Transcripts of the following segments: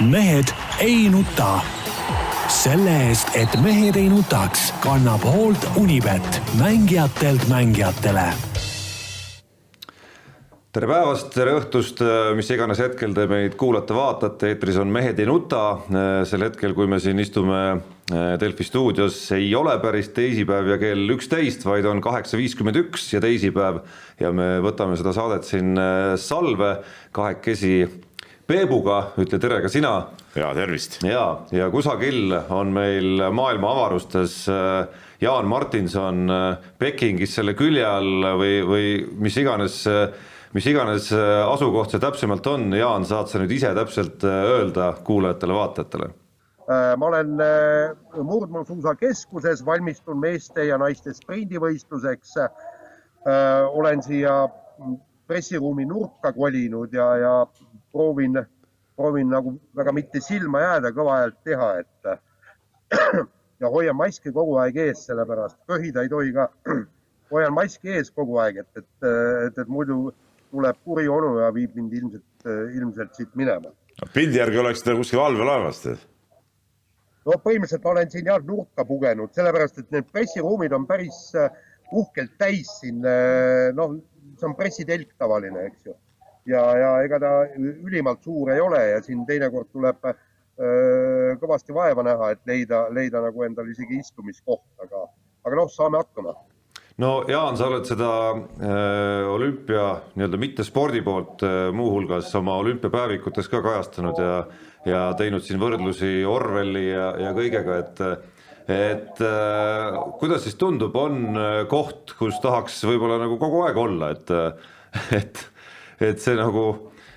mehed ei nuta. selle eest, et mehed ei nutaks, kannab hoolt Unibet, mängijatelt mängijatele tere päevast, tere õhtust, mis iganes hetkel te meid kuulate-vaatate, eetris on Mehed ei nuta. sel hetkel, kui me siin istume Delfi stuudios, ei ole päris teisipäev ja kell üksteist, vaid on kaheksa viiskümmend üks ja teisipäev ja me võtame seda saadet siin eh, salve kahekesi Peebuga, ütle tere ka sina. ja tervist. ja, ja kusagil on meil maailma avarustes äh, Jaan Martinson äh, Pekingis selle külje all või, või mis iganes, äh, mis iganes asukoht see täpsemalt on, Jaan, saad sa nüüd ise täpselt öelda kuulajatele-vaatajatele? ma olen murdmaasuusakeskuses, valmistun meeste ja naiste sprindivõistluseks. olen siia pressiruumi nurka kolinud ja, ja proovin, proovin nagu väga mitte silma jääda, kõva häält teha, et ja hoian maski kogu aeg ees, sellepärast köhida ei tohi ka. hoian maski ees kogu aeg, et, et, et, et muidu tuleb kuri onu ja viib mind ilmselt, ilmselt siit minema. pildi järgi oleks ta kuskil allveelaevas tead? no põhimõtteliselt olen siin jah nurka pugenud, sellepärast et need pressiruumid on päris äh, uhkelt täis siin. Äh, noh, see on pressitelk tavaline, eks ju ja, ja ega ta ülimalt suur ei ole ja siin teinekord tuleb öö, kõvasti vaeva näha, et leida, leida nagu endale isegi istumiskoht, aga, aga noh, saame hakkama. No Jaan, sa oled seda äh, olümpia nii-öelda mitte spordi poolt äh, muuhulgas oma olümpiapäevikutes ka kajastanud ja, ja teinud siin võrdlusi Orwelli ja, ja kõigega, et et äh, kuidas siis tundub, on koht, kus tahaks võib-olla nagu kogu aeg olla, et, et et see nagu,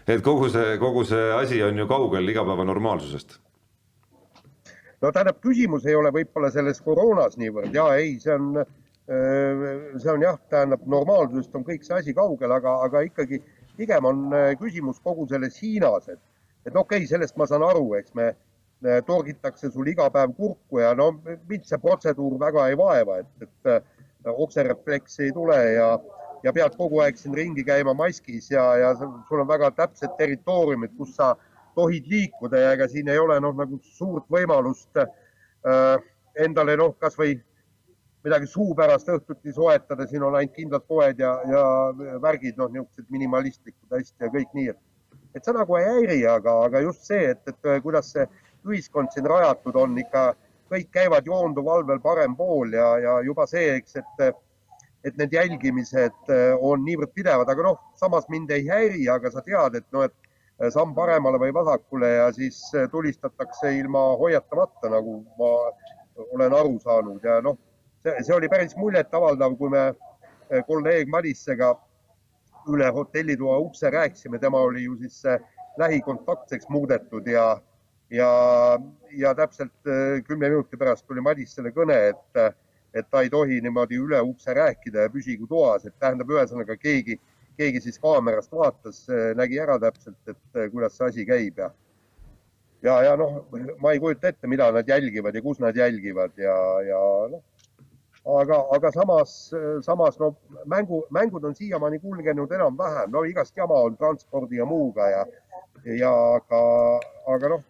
et kogu see, kogu see asi on ju kaugel igapäeva normaalsusest. no tähendab, küsimus ei ole võib-olla selles koroonas niivõrd ja ei, see on, see on jah, tähendab normaalsusest on kõik see asi kaugel, aga, aga ikkagi pigem on küsimus kogu selles Hiinas, et, et okei okay,, sellest ma saan aru, eks me torgitakse sul iga päev kurku ja no mind see protseduur väga ei vaeva, et, et okserefleksi ei tule ja, ja pead kogu aeg siin ringi käima maskis ja, ja sul on väga täpsed territooriumid, kus sa tohid liikuda ja ega siin ei ole noh, nagu suurt võimalust äh, endale noh, kasvõi midagi suu pärast õhtuti soetada, siin on ainult kindlad poed ja, ja värgid, noh, niisugused minimalistlikud hästi ja kõik nii, et, et see nagu ei häiri, aga, aga just see, et, et kuidas see ühiskond siin rajatud on, ikka kõik käivad joonduvalvel parem pool ja, ja juba see, eks, et et need jälgimised äh, on niivõrd pidevad, aga noh, samas mind ei häiri, aga sa tead, et noh, et äh, samm paremale või vasakule ja siis äh, tulistatakse ilma hoiatamata, nagu ma olen aru saanud. Ja noh, see, oli päris muljetavaldav, kui me kolleeg Madissega üle hotellitoa ukse rääkisime, tema oli ju siis lähikontaktseks muudetud ja, ja, ja täpselt kümne minuti pärast tuli Madissele kõne, et et ta ei tohi niimoodi üle ukse rääkida ja püsigu toas, et tähendab, ühesõnaga keegi, keegi siis kaamerast vaatas, nägi ära täpselt, et kuidas see asi käib ja ja, ja noh, ma ei kujuta ette, mida nad jälgivad ja kus nad jälgivad ja, ja noh, aga, aga samas, samas no mängu, mängud on siiamaani kulgenud enam-vähem, no igast jama on transpordi ja muuga ja, ja aga, aga noh.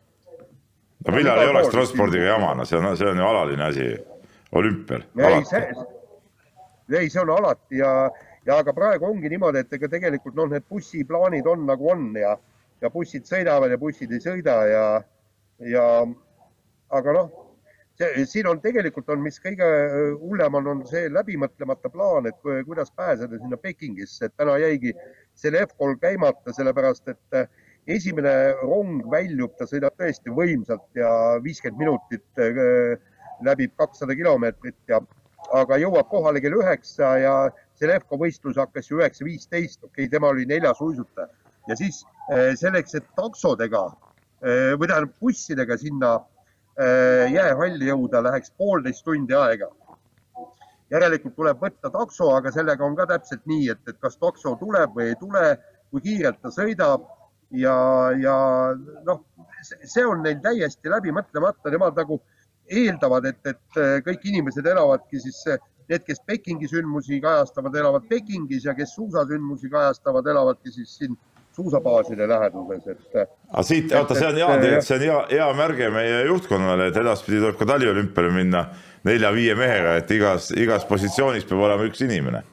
no millal ei oleks transpordiga jama, no see on, see on ju alaline asi olümpial. ei, see, on alati ja, ja aga praegu ongi niimoodi, et ega tegelikult noh, need bussiplaanid on nagu on ja, ja bussid sõidavad ja bussid ei sõida ja, ja aga noh, siin on tegelikult on, mis kõige hullem on, on see läbimõtlemata plaan, et kuidas pääseda sinna Pekingisse, et täna jäigi selle F-kool käimata, sellepärast et esimene rong väljub, ta sõidab tõesti võimsalt ja viiskümmend minutit läbib kakssada kilomeetrit ja, aga jõuab kohale kell üheksa ja see Levko võistlus hakkas ju üheksa viisteist, okei okay,, tema oli neljas uisutaja ja siis eh, selleks, et taksodega eh, või tähendab bussidega sinna eh, jäähalli jõuda, läheks poolteist tundi aega. järelikult tuleb võtta takso, aga sellega on ka täpselt nii, et, et kas takso tuleb või ei tule, kui kiirelt ta sõidab ja, ja noh, see on neil täiesti läbi mõtlemata, nemad nagu eeldavad, et, et äh, kõik inimesed elavadki siis, äh, need, kes Pekingi sündmusi kajastavad, elavad Pekingis ja kes suusasündmusi kajastavad, elavadki siis siin suusabaaside läheduses, et. aga siit, oota, see on hea, tegelikult see on hea, hea märge meie juhtkonnale, et edaspidi tuleb ka taliolümpiale minna nelja-viie mehega, et igas, igas positsioonis peab olema üks inimene.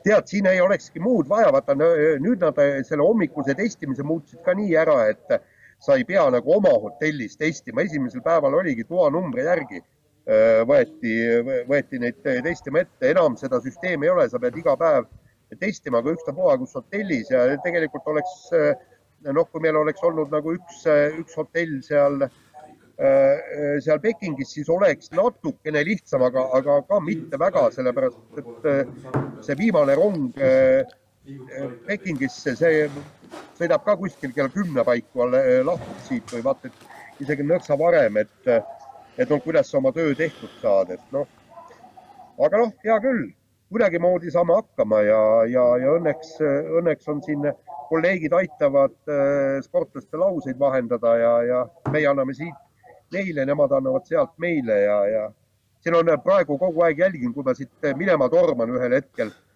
tead, siin ei olekski muud vaja, vaata nüüd nad selle hommikuse testimise muutsid ka nii ära, et sa ei pea nagu oma hotellis testima, esimesel päeval oligi toanumbri järgi võeti, võeti neid testima ette, enam seda süsteemi ei ole, sa pead iga päev testima, aga ükstapuha, kus hotellis. Ja tegelikult oleks noh, kui meil oleks olnud nagu üks, üks hotell seal, seal Pekingis, siis oleks natukene lihtsam, aga, aga ka mitte väga, sellepärast et see viimane rong Pekingisse, see sõidab ka kuskil kella kümne paiku lahti siit või vaata, et isegi nõksa varem, et, et noh, kuidas sa oma töö tehtud saad, et noh. aga noh, hea küll kuidagimoodi saame hakkama ja, ja, ja õnneks, õnneks on siin kolleegid aitavad äh, sportlaste lauseid vahendada ja, ja meie anname siit neile, nemad annavad sealt meile ja, ja siin on praegu kogu aeg jälgin, kui ma siit minema torman ühel hetkel, äh,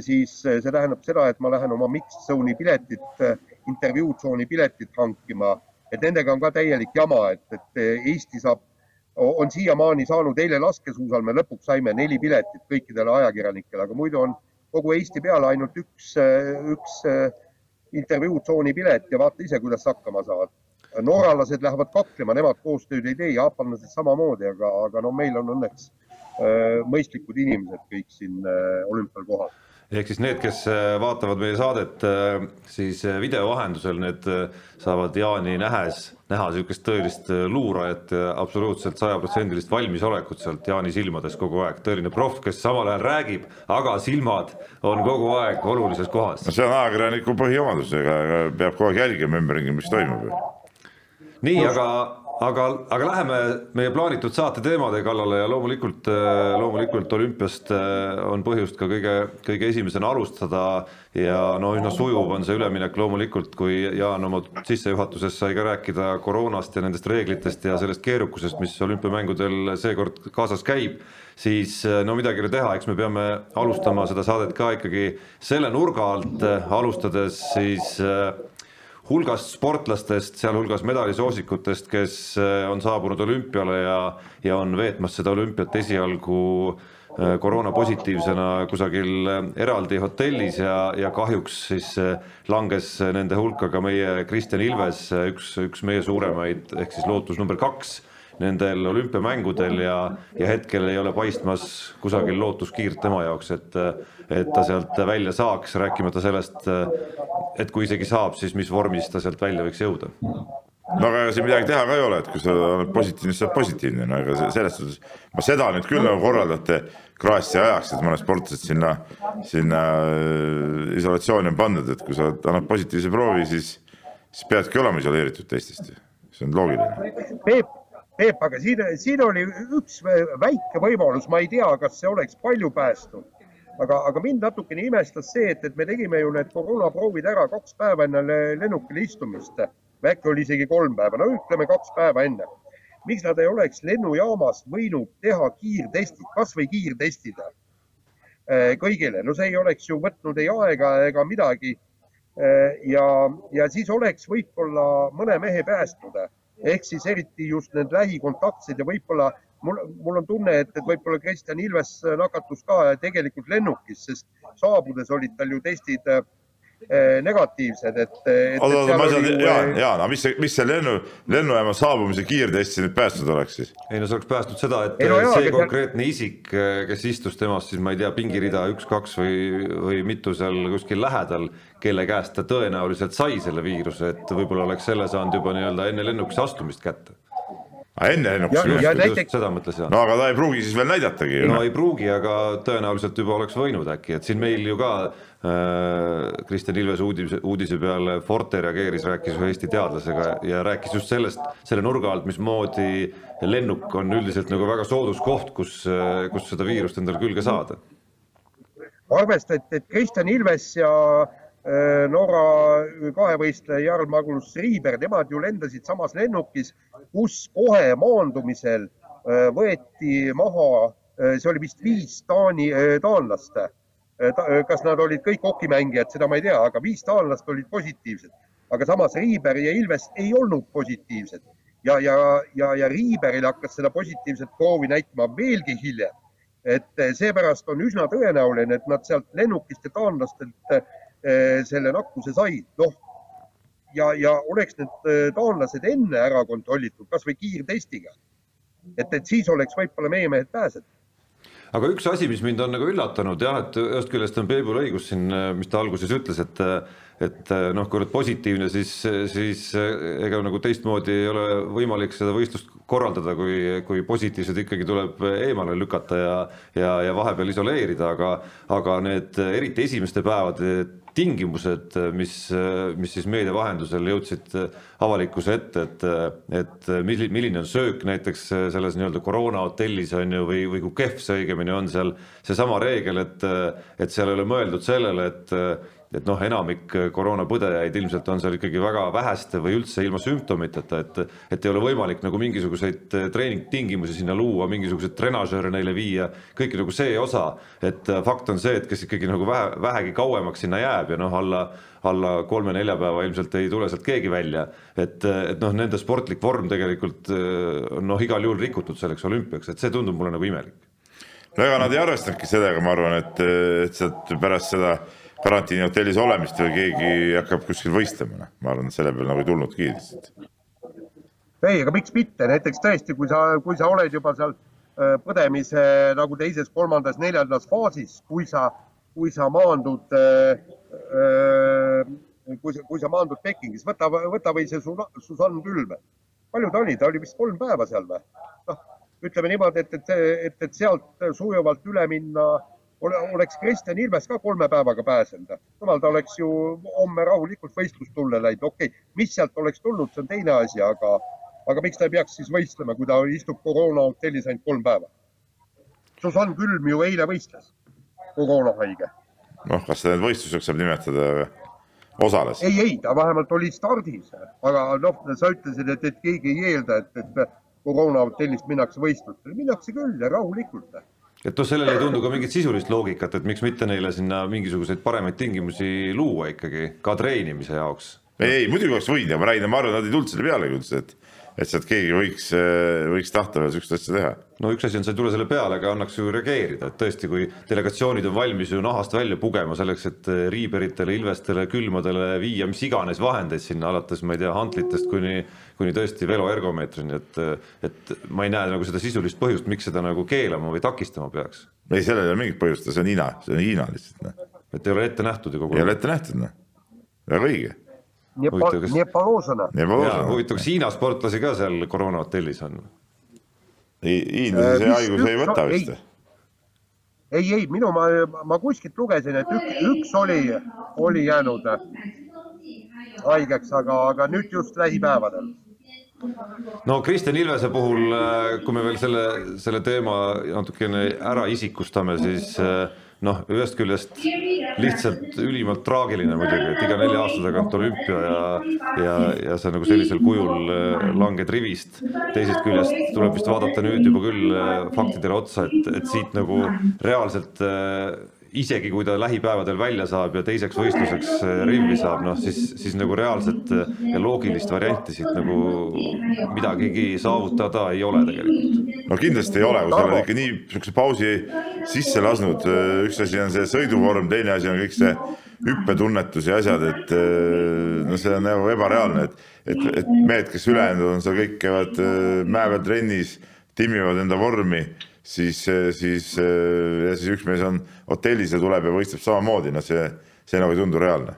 siis see tähendab seda, et ma lähen oma mixed zone'i piletit, intervjuutsooni piletit hankima, et nendega on ka täielik jama, et, et Eesti saab on siiamaani saanud, eile laskesuusal me lõpuks saime neli piletit kõikidele ajakirjanikele, aga muidu on kogu Eesti peale ainult üks, üks äh, intervjuutsooni pilet ja vaata ise, kuidas hakkama saavad. norralased lähevad kaklema, nemad koostööd ei tee, jaapanlased samamoodi, aga, aga no meil on õnneks äh, mõistlikud inimesed kõik siin äh, olümpial kohal ehk siis need, kes vaatavad meie saadet siis video vahendusel, need saavad Jaani nähes näha niisugust tõelist äh, luurajat ja absoluutselt sajaprotsendilist valmisolekut sealt Jaani silmades kogu aeg, tõeline proff, kes samal ajal räägib, aga silmad on kogu aeg olulises kohas. no see on ajakirjaniku põhiomadus, ega peab kogu aeg jälgima ümberringi, mis toimub ju. nii, aga aga, aga läheme meie plaanitud saate teemade kallale ja loomulikult, äh, loomulikult olümpiast äh, on põhjust ka kõige, kõige esimesena alustada ja no üsna sujuv on see üleminek loomulikult, kui Jaan oma sissejuhatuses sai ka rääkida koroonast ja nendest reeglitest ja sellest keerukusest, mis olümpiamängudel seekord kaasas käib, siis äh, no midagi ei ole teha, eks me peame alustama seda saadet ka ikkagi selle nurga alt, alustades siis äh, hulgast sportlastest, sealhulgas medaalisoosikutest, kes eh, on saabunud olümpiale ja, ja on veetmas seda olümpiat esialgu eh, koroonapositiivsena kusagil eh, eraldi hotellis ja, ja kahjuks siis langes nende hulka ka meie Kristjan Ilves, üks, üks meie suuremaid ehk siis lootus number kaks nendel olümpiamängudel ja, ja hetkel ei ole paistmas kusagil lootuskiirt tema jaoks, et, et ta sealt välja saaks, rääkimata sellest, et kui isegi saab, siis mis vormis ta sealt välja võiks jõuda no aga ega siin midagi teha ka ei ole, et kui sa oled positiivne, siis sa oled positiivne, no ega selles suhtes ma seda nüüd küll nagu korraldate kraassi ajaks, et mõned sportlased sinna, sinna äh, isolatsiooni on pandud, et kui sa annad positiivse proovi, siis, siis peadki olema isoleeritud teistest. see on loogiline. Peep, Peep, aga siin, siin oli üks väike võimalus, ma ei tea, kas see oleks palju päästnud, aga, aga mind natukene imestas see, et, et me tegime ju need koroonaproovid ära kaks päeva enne lennukile istumist. äkki oli isegi kolm päeva, no ütleme kaks päeva enne. miks nad ei oleks lennujaamas võinud teha kiirtestid, kasvõi kiirtestid eh, kõigile, no see ei oleks ju võtnud ei aega ega midagi. Eh, ja, ja siis oleks võib-olla mõne mehe päästnud ehk siis eriti just need lähikontaktsed ja võib-olla mul, mul on tunne, et, et võib-olla Kristjan Ilves nakatus ka tegelikult lennukis, sest saabudes olid tal ju testid negatiivsed, et, et. oota, oota, ma ei saa, Jaan, Jaan, aga mis see, mis see lennu, lennujaama saabumise kiirtesti nüüd päästnud oleks siis? ei no see oleks päästnud seda, et ei, no jaa, see konkreetne seal... isik, kes istus temast siis ma ei tea, pingirida üks-kaks või, või mitu seal kuskil lähedal, kelle käest ta tõenäoliselt sai selle viiruse, et võib-olla oleks selle saanud juba nii-öelda enne lennukisse astumist kätte aga enne lennukisse näiteks... seda mõtles Jaan. no aga ta ei pruugi siis veel näidatagi. no ei pruugi, aga tõenäoliselt juba oleks võinud äkki, et siin meil ju ka Kristjan Ilves uudise, uudise peale Forte reageeris, rääkis ühe Eesti teadlasega ja rääkis just sellest, selle nurga alt, mismoodi lennuk on üldiselt nagu väga soodus koht, kus, kus seda viirust endale külge saada. arvesta, et, Kristjan Ilves ja Äh, Norra kahevõistleja Jarl Magnus Riiber, nemad ju lendasid samas lennukis, kus kohe maandumisel äh, võeti maha, äh, see oli vist viis Taani, taanlast kas nad olid kõik hokimängijad, seda ma ei tea, aga viis taanlast olid positiivsed. aga samas Riiber ja Ilves ei olnud positiivsed ja, ja, ja, ja Riiberil hakkas seda positiivset proovi näitama veelgi hiljem. et seepärast on üsna tõenäoline, et nad sealt lennukist ja taanlastelt eh, selle nakkuse said. noh, ja, ja oleks need taanlased enne ära kontrollitud, kasvõi kiirtestiga, et, et siis oleks võib-olla meie mehed pääsenud aga üks asi, mis mind on nagu üllatanud jah, et ühest küljest on Peebul õigus siin, mis ta alguses ütles, et et noh, kui oled positiivne, siis, siis ega nagu teistmoodi ei ole võimalik seda võistlust korraldada, kui, kui positiivsed ikkagi tuleb eemale lükata ja ja, ja vahepeal isoleerida, aga aga need eriti esimeste päevade tingimused, mis, mis siis meedia vahendusel jõudsid avalikkuse ette, et, et milline on söök näiteks selles nii-öelda koroonahotellis on ju, või, või kui kehv see õigemini on seal, seesama reegel, et, et seal ei ole mõeldud sellele, et et noh, enamik koroonapõdejaid ilmselt on seal ikkagi väga väheste või üldse ilma sümptomiteta, et et ei ole võimalik nagu mingisuguseid treeningtingimusi sinna luua, mingisuguseid trenažööre neile viia, kõik nagu see osa, et fakt on see, et kes ikkagi nagu vähe, vähegi kauemaks sinna jääb ja noh, alla alla kolme-nelja päeva ilmselt ei tule sealt keegi välja, et, et noh, nende sportlik vorm tegelikult noh, igal juhul rikutud selleks olümpiaks, et see tundub mulle nagu imelik. no ega nad ei arvestanudki sellega, ma arvan, et, et sealt pärast seda karantiinihotellis olemist või keegi hakkab kuskil võistlema, noh, ma arvan, et selle peale nagu ei tulnudki lihtsalt. ei, aga miks mitte, näiteks tõesti, kui sa, kui sa oled juba seal äh, põdemise nagu teises, kolmandas, neljandas faasis, kui sa, kui sa maandud, äh, äh, kui sa, kui sa maandud Pekingis, võta, võta või see Susann Külm. palju ta oli, ta oli vist kolm päeva seal või? noh, ütleme niimoodi, et, et, et, et sealt sujuvalt üle minna oleks Kristjan Ilves ka kolme päevaga pääsenud, jumal, ta oleks ju homme rahulikult võistlustulle läinud, okei okay., mis sealt oleks tulnud, see on teine asi, aga, aga miks ta ei peaks siis võistlema, kui ta istub koroonahotellis ainult kolm päeva? Susann Külm ju eile võistles, koroonahaige. noh, kas seda nüüd võistluseks saab nimetada? osales? ei, ei, ta vähemalt oli stardis, aga noh, sa ütlesid, et, et keegi ei eelda, et, et koroonahotellist minnakse võistlustele, minnakse küll ja rahulikult et noh, sellel ei tundu ka mingit sisulist loogikat, et miks mitte neile sinna mingisuguseid paremaid tingimusi luua ikkagi ka treenimise jaoks. ei, ei muidugi oleks võinud ja ma räägin, ma arvan, nad ei tulnud selle pealegi üldse, et et sealt keegi võiks, äh, võiks tahta veel sihukest asja teha. no üks asi on, sa ei tule selle peale, aga annaks ju reageerida, et tõesti, kui delegatsioonid on valmis ju nahast välja pugema selleks, et äh, riiberitele, ilvestele, külmadele viia mis iganes vahendeid sinna, alates ma ei tea, hantlitest kuni, kuni tõesti veloergomeetrini, et, et ma ei näe nagu seda sisulist põhjust, miks seda nagu keelama või takistama peaks. ei, sellel ei ole mingit põhjust, see on Hiina, see on Hiina lihtsalt. Noh. et ei ole ette nähtud ju kogu aeg. ei ole ette nähtud, noh, väga õige Nepaloosana. huvitav, kas Hiina sportlasi ka seal koroonahotellis on? hiinlasi see haigus ei võta vist? ei, ei, minu, ma, ma kuskilt lugesin, et üks, üks oli, oli jäänud haigeks, aga, aga nüüd just lähipäevadel no Kristjan Ilvese puhul, kui me veel selle, selle teema natukene ära isikustame, siis äh, noh, ühest küljest lihtsalt ülimalt traagiline muidugi, et iga nelja aasta tagant olümpia ja, ja, ja sa nagu sellisel kujul äh, langed rivist. teisest küljest tuleb vist vaadata nüüd juba küll äh, faktidele otsa, et, et siit nagu reaalselt äh, isegi kui ta lähipäevadel välja saab ja teiseks võistluseks äh, rivvi saab, noh siis, siis nagu reaalset äh, ja loogilist varianti siit nagu midagigi saavutada ei ole tegelikult. no kindlasti ei ole, kui sa oled ikka nii niisuguse pausi sisse lasknud, äh, üks asi on see sõiduvorm, teine asi on kõik see hüppetunnetus ja asjad, et no see on nagu ebareaalne, et, et, et mehed, kes ülejäänud on seal kõik käivad mäe peal trennis, timmivad enda vormi siis, siis ja siis üks mees on hotellis ja tuleb ja võistleb samamoodi, no see, see nagu ei tundu reaalne.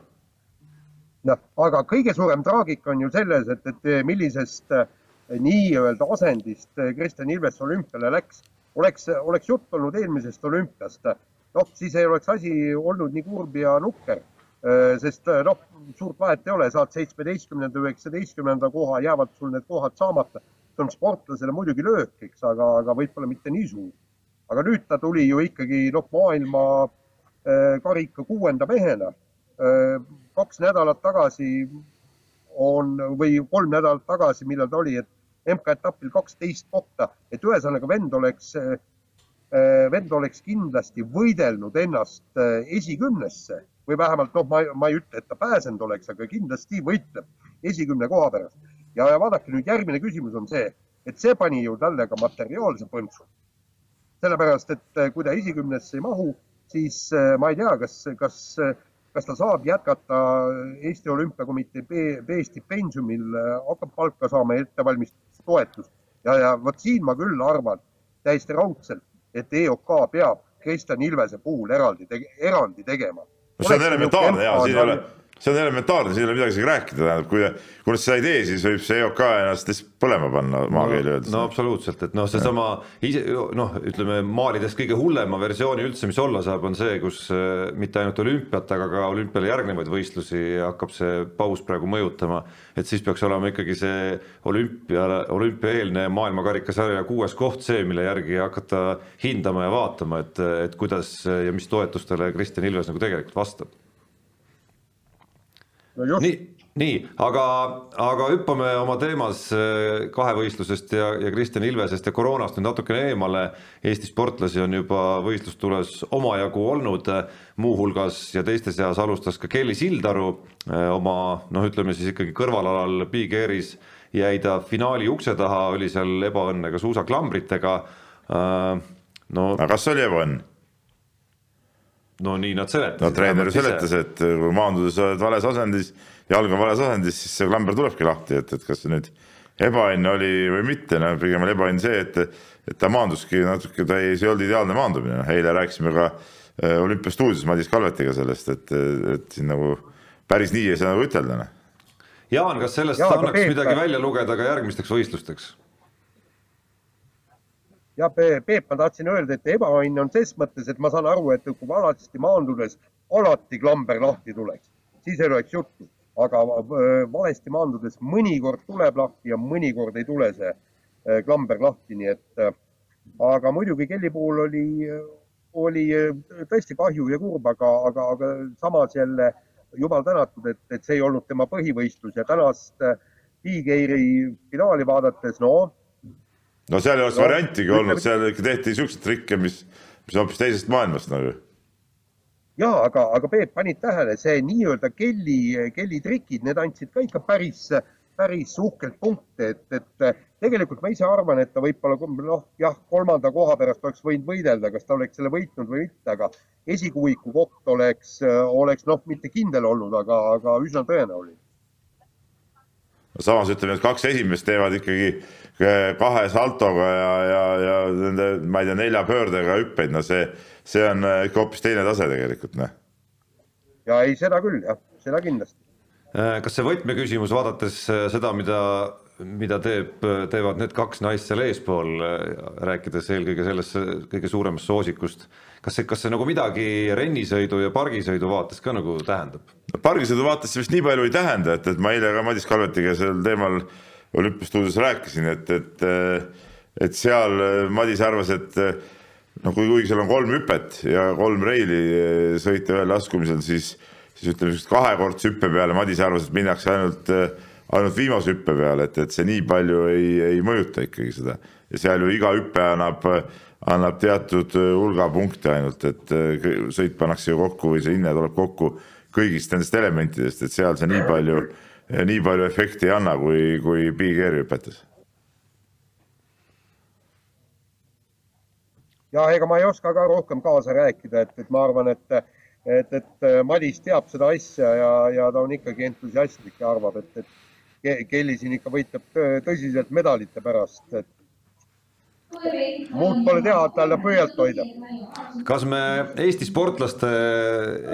noh, aga kõige suurem traagika on ju selles, et, et millisest eh, nii-öelda asendist eh, Kristjan Ilves olümpiale läks. oleks, oleks jutt olnud eelmisest olümpiast, noh, siis ei oleks asi olnud nii kurb ja nukker eh, sest noh, suurt vahet ei ole, saad seitsmeteistkümnenda, üheksateistkümnenda koha, jäävad sul need kohad saamata see on sportlasele muidugi löök, eks, aga, aga võib-olla mitte nii suur. aga nüüd ta tuli ju ikkagi noh, maailma äh, karika kuuenda mehena. Äh, kaks nädalat tagasi on või kolm nädalat tagasi, millal ta oli, et MK-etapil kaksteist kohta, et ühesõnaga vend oleks äh, vend oleks kindlasti võidelnud ennast esikümnesse või vähemalt noh, ma, ma ei ütle, et ta pääsenud oleks, aga kindlasti võitleb esikümne koha pärast. Ja, ja vaadake nüüd järgmine küsimus on see, et see pani ju talle ka materiaalse põntsu. sellepärast, et kui ta esikümnesse ei mahu, siis ma ei tea, kas, kas, kas ta saab jätkata Eesti Olümpiakomitee B-stipendiumil, hakkab palka saama ettevalmistustoetust ja, ja vot siin ma küll arvan täiesti raudselt, et EOK peab Kristjan Ilvese puhul eraldi, erandi tegema no see on elementaarne ja siin ei ole, see on elementaarne, siin ei ole midagi isegi rääkida, tähendab, kui, kui nad seda ei tee, siis võib see EOK ennast lihtsalt põlema panna maakeeli öeldes. no absoluutselt, et noh, seesama ise noh, ütleme maalidest kõige hullema versiooni üldse, mis olla saab, on see, kus äh, mitte ainult olümpiat, aga ka olümpiale järgnevaid võistlusi hakkab see paus praegu mõjutama. et siis peaks olema ikkagi see olümpia, olümpiaeelne maailmakarikasarja kuues koht see, mille järgi hakata hindama ja vaatama, et, et kuidas ja mis toetustele Kristjan Ilves nagu tegelikult vastab no nii, nii, aga, aga hüppame oma teemas äh, kahevõistlusest ja, ja Kristjan Ilvesest ja koroonast nüüd natukene eemale. Eesti sportlasi on juba võistlustules omajagu olnud, muuhulgas ja teiste seas alustas ka Kelly Sildaru äh, oma noh, ütleme siis ikkagi kõrvalalal Big Airis jäi ta finaali ukse taha, oli seal ebaõnne ka suusaklambritega. Äh, no aga kas oli ebaõnn? No nii nad seletasid. no treener seletas, et kui maandudes oled vales asendis, jalg on vales asendis, siis see klamber tulebki lahti, et, et kas see nüüd ebaõnn oli või mitte, no pigem oli ebaõnn see, et, et ta maanduski natuke, ta ei, see ei olnud ideaalne maandumine, noh eile rääkisime ka äh, olümpiastuudios Madis Kalvetiga sellest, et, et siin nagu päris nii ei saa nagu ütelda. Noh. Jaan, kas sellest ja, annaks midagi välja lugeda ka järgmisteks võistlusteks? Ja Peep, ma tahtsin öelda, et ebaõnn on ses mõttes, et ma saan aru, et kui valesti maandudes alati klamber lahti tuleks, siis ei oleks juttu, aga äh, valesti maandudes mõnikord tuleb lahti ja mõnikord ei tule see äh, klamber lahti, nii et äh, aga muidugi Kelly puhul oli, oli tõesti kahju ja kurb, aga, aga, aga samas jälle jumal tänatud, et, et see ei olnud tema põhivõistlus ja tänast Big Airi finaali vaadates, no no seal ei oleks no, variantigi olnud, seal ikka tehti siukseid trikke, mis, mis on hoopis teisest maailmast nagu. ja aga, aga Peep, panid tähele, see nii-öelda kelli, kelli trikid, need andsid ka ikka päris, päris uhkelt punkte, et, et tegelikult ma ise arvan, et ta võib-olla noh, jah, kolmanda koha pärast oleks võinud võidelda, kas ta oleks selle võitnud või mitte, aga esikuuiku koht oleks, oleks noh, mitte kindel olnud, aga, aga üsna tõenäoline. Samas ütleme, et kaks esimest teevad ikkagi kahe saltoga ja, ja, ja nende, ma ei tea, nelja pöördega hüppeid, no see, see on äh, ikka hoopis teine tase tegelikult, noh. ja ei, seda küll jah, seda kindlasti. Äh, kas see võtmeküsimus, vaadates seda, mida, mida teeb, teevad need kaks naist seal eespool, rääkides eelkõige sellest kõige suuremast soosikust, kas see, kas see nagu midagi rennisõidu ja pargisõidu vaates ka nagu tähendab? pargisõidu vaates vist nii palju ei tähenda, et, et ma eile ka Madis Kalvetiga sel teemal äh, olümpiastuudios rääkisin, et, et, et seal Madis arvas, et noh, kui, kuigi seal on kolm hüpet ja kolm reili sõita ühel laskumisel, siis, siis ütleme, kahekordse hüppe peale Madis arvas, et minnakse ainult, ainult viimase hüppe peale, et, et see nii palju ei, ei mõjuta ikkagi seda ja seal ju iga hüpe annab, annab teatud hulga punkte ainult, et sõit pannakse ju kokku või see hinne tuleb kokku kõigist nendest elementidest, et seal see nii palju nii palju efekti ei anna, kui, kui Big Airi hüpetes. ja ega ma ei oska ka rohkem kaasa rääkida, et, et ma arvan, et, et, et Madis teab seda asja ja, ja ta on ikkagi entusiastlik ja arvab, et, et Kelly siin ikka võitleb tõsiselt medalite pärast, et muud pole teha, talle pöialt hoida. kas me Eesti sportlaste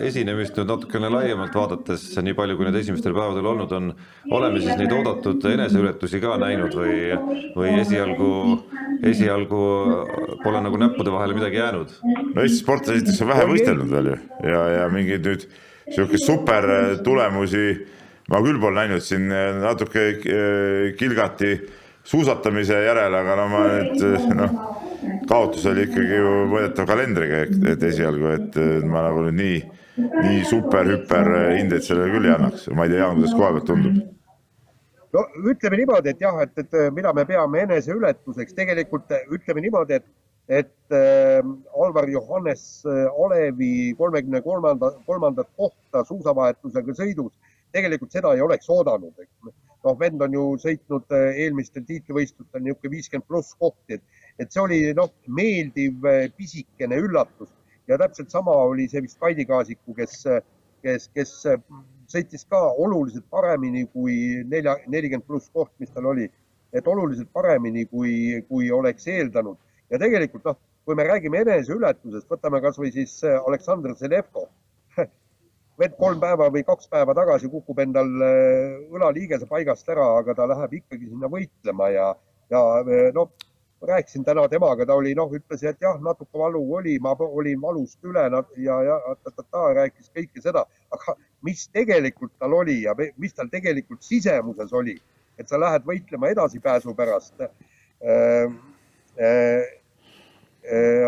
esinemist nüüd natukene laiemalt vaadates, nii palju kui need esimestel päevadel olnud on, oleme siis neid oodatud eneseületusi ka näinud või, või esialgu, esialgu pole nagu näppude vahele midagi jäänud? no Eesti sportlased esiteks on vähe võistelnud veel ju ja, ja mingeid nüüd sihukeseid super tulemusi ma küll pole näinud siin natuke eh, kilgati suusatamise järele, aga no ma nüüd noh, kaotus oli ikkagi ju mõõdetav kalendriga, et esialgu, et ma nagu nüüd nii, nii super-hüper hindeid sellele küll ei annaks, ma ei tea, Jaan, kuidas koha pealt tundub? no ütleme niimoodi, et jah, et, et mida me peame eneseületuseks, tegelikult ütleme niimoodi, et et äh, Alvar Johannes Alevi kolmekümne kolmanda, kolmandat kohta suusavahetusega sõidus, tegelikult seda ei oleks oodanud. noh, vend on ju sõitnud äh, eelmistel tiitlivõistlustel niisugune viiskümmend pluss kohti, et, et see oli noh, meeldiv äh, pisikene üllatus ja täpselt sama oli see vist Kaidi Kaasiku, kes, kes, kes äh, sõitis ka oluliselt paremini kui nelja, nelikümmend pluss koht, mis tal oli, et oluliselt paremini, kui, kui oleks eeldanud ja tegelikult noh, kui me räägime eneseületusest, võtame kasvõi siis Aleksandr Zelevko. vend kolm päeva või kaks päeva tagasi kukub endal äh, õlaliigese paigast ära, aga ta läheb ikkagi sinna võitlema ja, ja äh, noh, rääkisin täna temaga, ta oli noh, ütles, et jah, natuke valu oli, ma olin valust üle ja, ja ta, rääkis kõike seda, aga mis tegelikult tal oli ja mis tal tegelikult sisemuses oli, et sa lähed võitlema edasipääsu pärast äh, äh,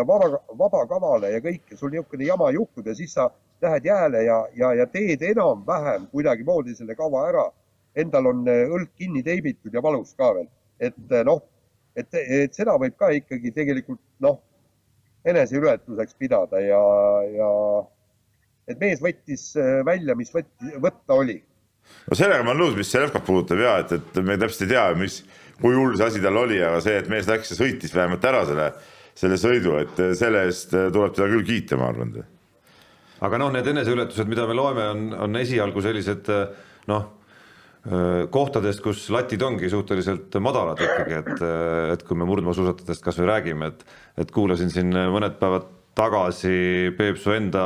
vaba, vabakavale ja kõike, sul niisugune jama juhtub ja siis sa lähed jääle ja, ja, ja teed enam-vähem kuidagimoodi selle kava ära. Endal on õlg kinni teibitud ja valus ka veel, et noh, et, et seda võib ka ikkagi tegelikult noh, eneseületuseks pidada ja, ja et mees võttis välja, mis võtti, võtta oli. no sellega ma olen nõus, mis Selevkat puudutab ja et, et me täpselt ei tea, mis, kui hull see asi tal oli, aga see, et mees läks ja sõitis vähemalt ära selle selle sõidu, et selle eest tuleb teda küll kiita, ma arvan. Aga noh, need eneseületused, mida me loeme, on, on esialgu sellised eh, noh, kohtadest, kus latid ongi suhteliselt madalad ikkagi, et, et kui me murdmaasuusatajatest kasvõi räägime, et, et kuulasin siin mõned päevad tagasi Peep su enda